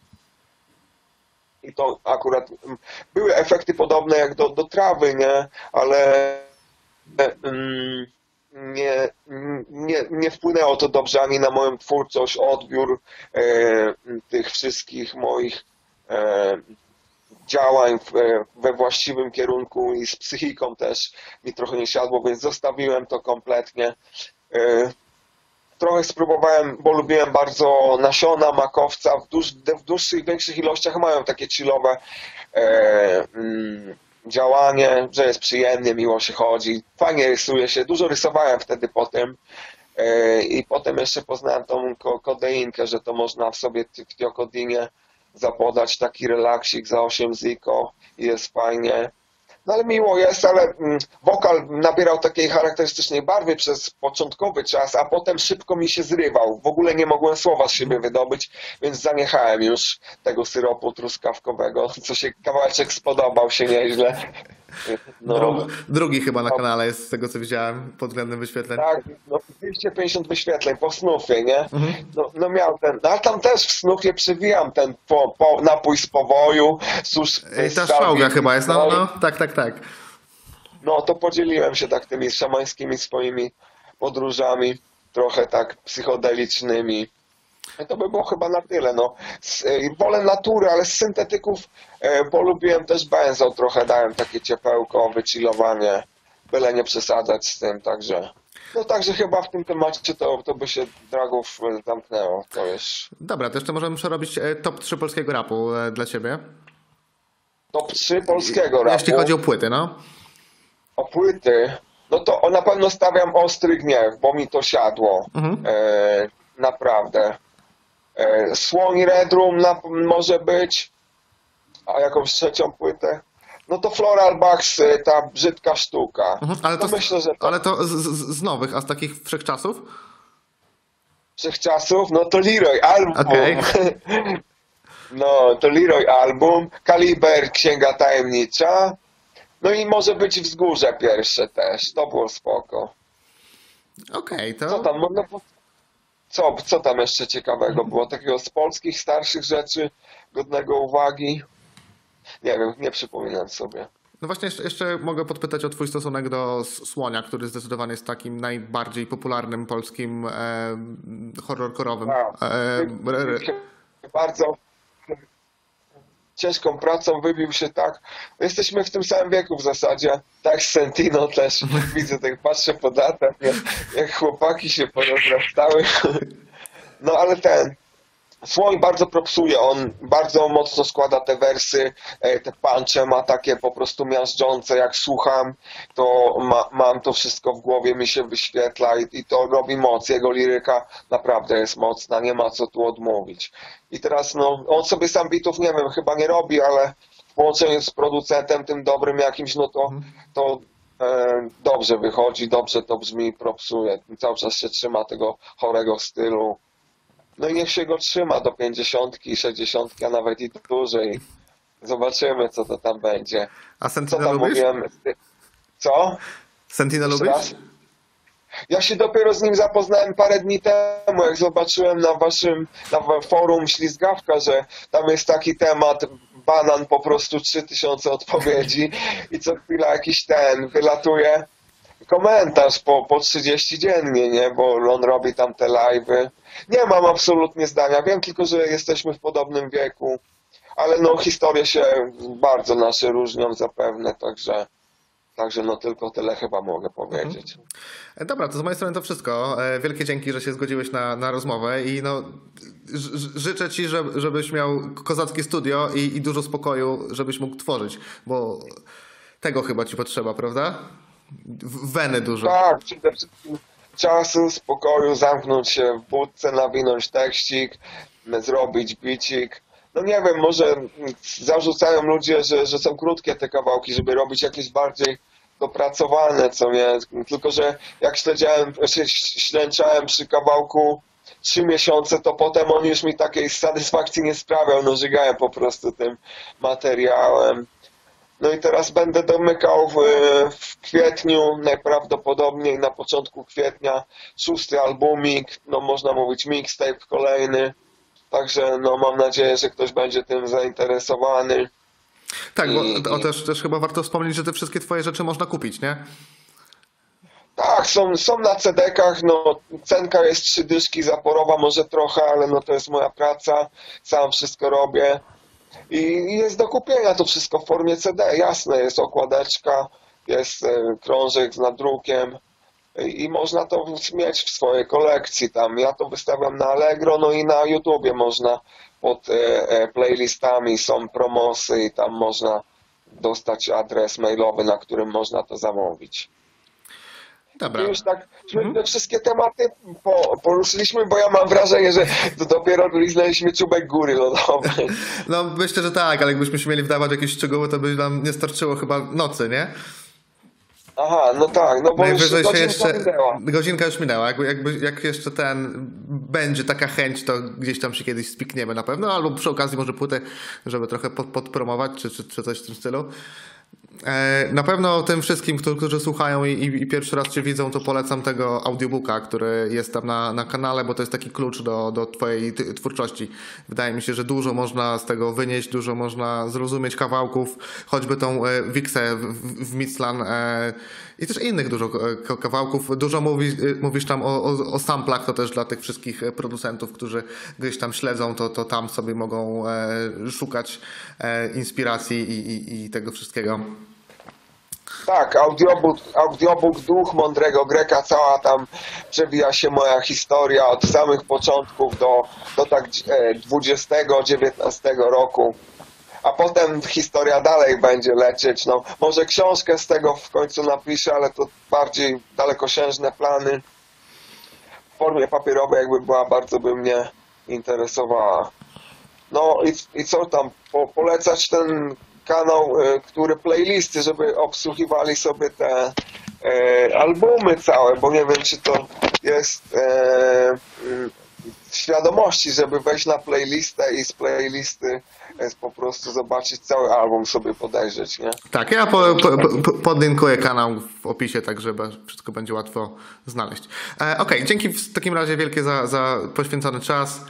I to akurat mm, były efekty podobne jak do, do trawy, nie? Ale mm, nie, nie, nie wpłynęło to dobrze ani na moją twórczość, odbiór e, tych wszystkich moich e, działań w, we właściwym kierunku i z psychiką też mi trochę nie siadło, więc zostawiłem to kompletnie. E, Trochę spróbowałem, bo lubiłem bardzo nasiona makowca, w, dłuż, w dłuższych, większych ilościach mają takie chillowe e, mm, działanie, że jest przyjemnie, miło się chodzi, fajnie rysuje się, dużo rysowałem wtedy po tym e, i potem jeszcze poznałem tą ko kodeinkę, że to można w sobie w tiokodinie zapodać taki relaksik za 8 ziko. I jest fajnie. No ale miło jest, ale mm, wokal nabierał takiej charakterystycznej barwy przez początkowy czas, a potem szybko mi się zrywał. W ogóle nie mogłem słowa z siebie wydobyć, więc zaniechałem już tego syropu truskawkowego, co się kawałeczek spodobał się nieźle. No, Dru- drugi chyba na kanale jest z tego co widziałem pod względem wyświetleń. tak, no 250 wyświetleń po snufie, nie? Mhm. No, no miał ten, no, ale tam też w snufie przewijam ten po, po, napój z powoju, sus I ta szałga chyba jest, no, no, tak, tak, tak. No to podzieliłem się tak tymi szamańskimi swoimi podróżami, trochę tak psychodelicznymi. I to by było chyba na tyle. No. E, wolę natury, ale z syntetyków e, polubiłem też benzo trochę, dałem takie ciepełko, wychillowanie, byle nie przesadzać z tym, także... No także chyba w tym temacie to, to by się dragów e, zamknęło, to już Dobra, to jeszcze możemy przerobić e, top 3 polskiego rapu e, dla ciebie. top 3 polskiego rapu. Jeśli chodzi o płyty, no. o płyty, no to na pewno stawiam Ostry Gniew, bo mi to siadło. Mhm. E, naprawdę. E, Słoń Redrum na, może być, a jakąś trzecią płytę. No to Floral Bugs, e, ta brzydka sztuka. Mhm, ale, No to, myślę, że to ale to z, z, nowych, a z takich wszechczasów? wszechczasów, no to Leroy album. Okej. No, to Leroy album, Kaliber Księga Tajemnicza. No i może być Wzgórze pierwsze też, to było spoko. Okej, Co to... tam, no, bo- co, co tam jeszcze ciekawego było? Takiego z polskich starszych rzeczy godnego uwagi? Nie wiem, nie przypominam sobie. No właśnie jeszcze, jeszcze mogę podpytać o twój stosunek do Słonia, który zdecydowanie jest takim najbardziej popularnym polskim e, horrorkorowym. E, Bardzo ciężką pracą wybił się tak. Jesteśmy w tym samym wieku w zasadzie. Tak z Sentino też widzę, tak patrzę po datach, jak, jak chłopaki się porozrastały. No ale ten, Słoń bardzo propsuje, on bardzo mocno składa te wersy, e, te punche ma takie po prostu miażdżące, jak słucham, to ma, mam to wszystko w głowie, mi się wyświetla i, i to robi moc, jego liryka naprawdę jest mocna, nie ma co tu odmówić. I teraz no, on sobie sam bitów, nie wiem, chyba nie robi, ale w połączeniu z producentem tym dobrym jakimś, no to, to e, dobrze wychodzi, dobrze to brzmi, propsuje, cały czas się trzyma tego chorego stylu. No i niech się go trzyma do 50, 60, a nawet i dłużej. Zobaczymy, co to tam będzie. a Co Sentinel tam lubisz? mówiłem? Co? Sentinel Jeszcze lubisz? raz? Ja się dopiero z nim zapoznałem parę dni temu, jak zobaczyłem na waszym na forum Ślizgawka, że tam jest taki temat, banan po prostu 3000 odpowiedzi i co chwila jakiś ten wylatuje komentarz po, po 30 dziennie, nie? Bo on robi tam te live'y. Nie mam absolutnie zdania, wiem tylko, że jesteśmy w podobnym wieku, ale no historie się bardzo nasze różnią zapewne, także Także no tylko tyle chyba mogę powiedzieć. E, Dobra, to z mojej strony to wszystko. E, Wielkie dzięki, że się zgodziłeś na, na rozmowę i no, życzę ci, żeby, żebyś miał kozackie studio i, i dużo spokoju, żebyś mógł tworzyć, bo tego chyba ci potrzeba, prawda? Weny dużo. Tak, przede wszystkim czasu, spokoju, zamknąć się w budce, nawinąć tekścik, m, zrobić bicik. No nie wiem, może zarzucają ludzie, że, że są krótkie te kawałki, żeby robić jakieś bardziej dopracowane, co nie? Tylko, że jak śledziałem, ślęczałem przy kawałku trzy miesiące, to potem on już mi takiej satysfakcji nie sprawiał, no żygałem po prostu tym materiałem. No i teraz będę domykał w, w kwietniu, najprawdopodobniej na początku kwietnia, szósty albumik, no można mówić mixtape kolejny. Także no mam nadzieję, że ktoś będzie tym zainteresowany. Tak, bo I- o, i- też, też chyba warto wspomnieć, że te wszystkie twoje rzeczy można kupić, nie? Tak, są, są na CD-kach, no cenka jest trzy dyszki zaporowa, może trochę, ale no to jest moja praca, sam wszystko robię. I jest do kupienia to wszystko w formie CD, jasne, jest okładeczka, jest e, krążek z nadrukiem i, i można to mieć w swojej kolekcji tam. Ja to wystawiam na Allegro, no i na YouTubie można pod e, e, playlistami są promosy i tam można dostać adres mailowy, na którym można to zamówić. Dobra. Już tak my te wszystkie tematy po, poruszyliśmy, bo ja mam wrażenie, że to dopiero liznęliśmy czubek góry lodowej. No myślę, że tak, ale jakbyśmy się mieli wdawać jakieś szczegóły, to by nam nie starczyło chyba nocy, nie? Aha, no tak, no bo już się godzinka jeszcze. minęła. Godzinka już minęła. Jakby, jakby, jak jeszcze ten będzie taka chęć, to gdzieś tam się kiedyś spikniemy na pewno, albo przy okazji może płytę, żeby trochę pod, podpromować, czy, czy, czy coś w tym stylu. E, Na pewno tym wszystkim, którzy, słuchają i, pierwszy raz Cię widzą, to polecam tego audiobooka, który jest tam na, na kanale, bo to jest taki klucz do, do Twojej twórczości. Wydaje mi się, że dużo można z tego wynieść, dużo można zrozumieć kawałków, choćby tą e, Wixę w, w, Mictlan e, i też innych dużo e, ka- kawałków. Dużo mówi, e, mówisz tam o, o, o samplach, to też dla tych wszystkich e, producentów, którzy gdzieś tam śledzą, to, to tam sobie mogą szukać inspiracji i, i, i tego wszystkiego. Tak, audiobook, audiobook Duch Mądrego Greka, cała tam przewija się moja historia od samych początków do, do tak e, 20-19 roku. A potem historia dalej będzie lecieć. No, może książkę z tego w końcu napiszę, ale to bardziej dalekosiężne plany. W formie papierowej jakby była, bardzo by mnie interesowała. No i, i co tam, po, polecać ten kanał, e, który playlisty, żeby obsługiwali sobie te e, albumy całe, bo nie wiem czy to jest w świadomości, żeby wejść na playlistę i z playlisty e, po prostu zobaczyć cały album, sobie podejrzeć, nie? Tak, ja po, po, po, podlinkuję kanał w opisie, tak żeby wszystko będzie łatwo znaleźć. E, Okej, dzięki w takim razie wielkie za, za poświęcony czas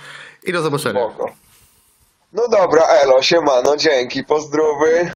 i do zobaczenia. Spoko. No dobra, Elo, siemano, dzięki, pozdrowy.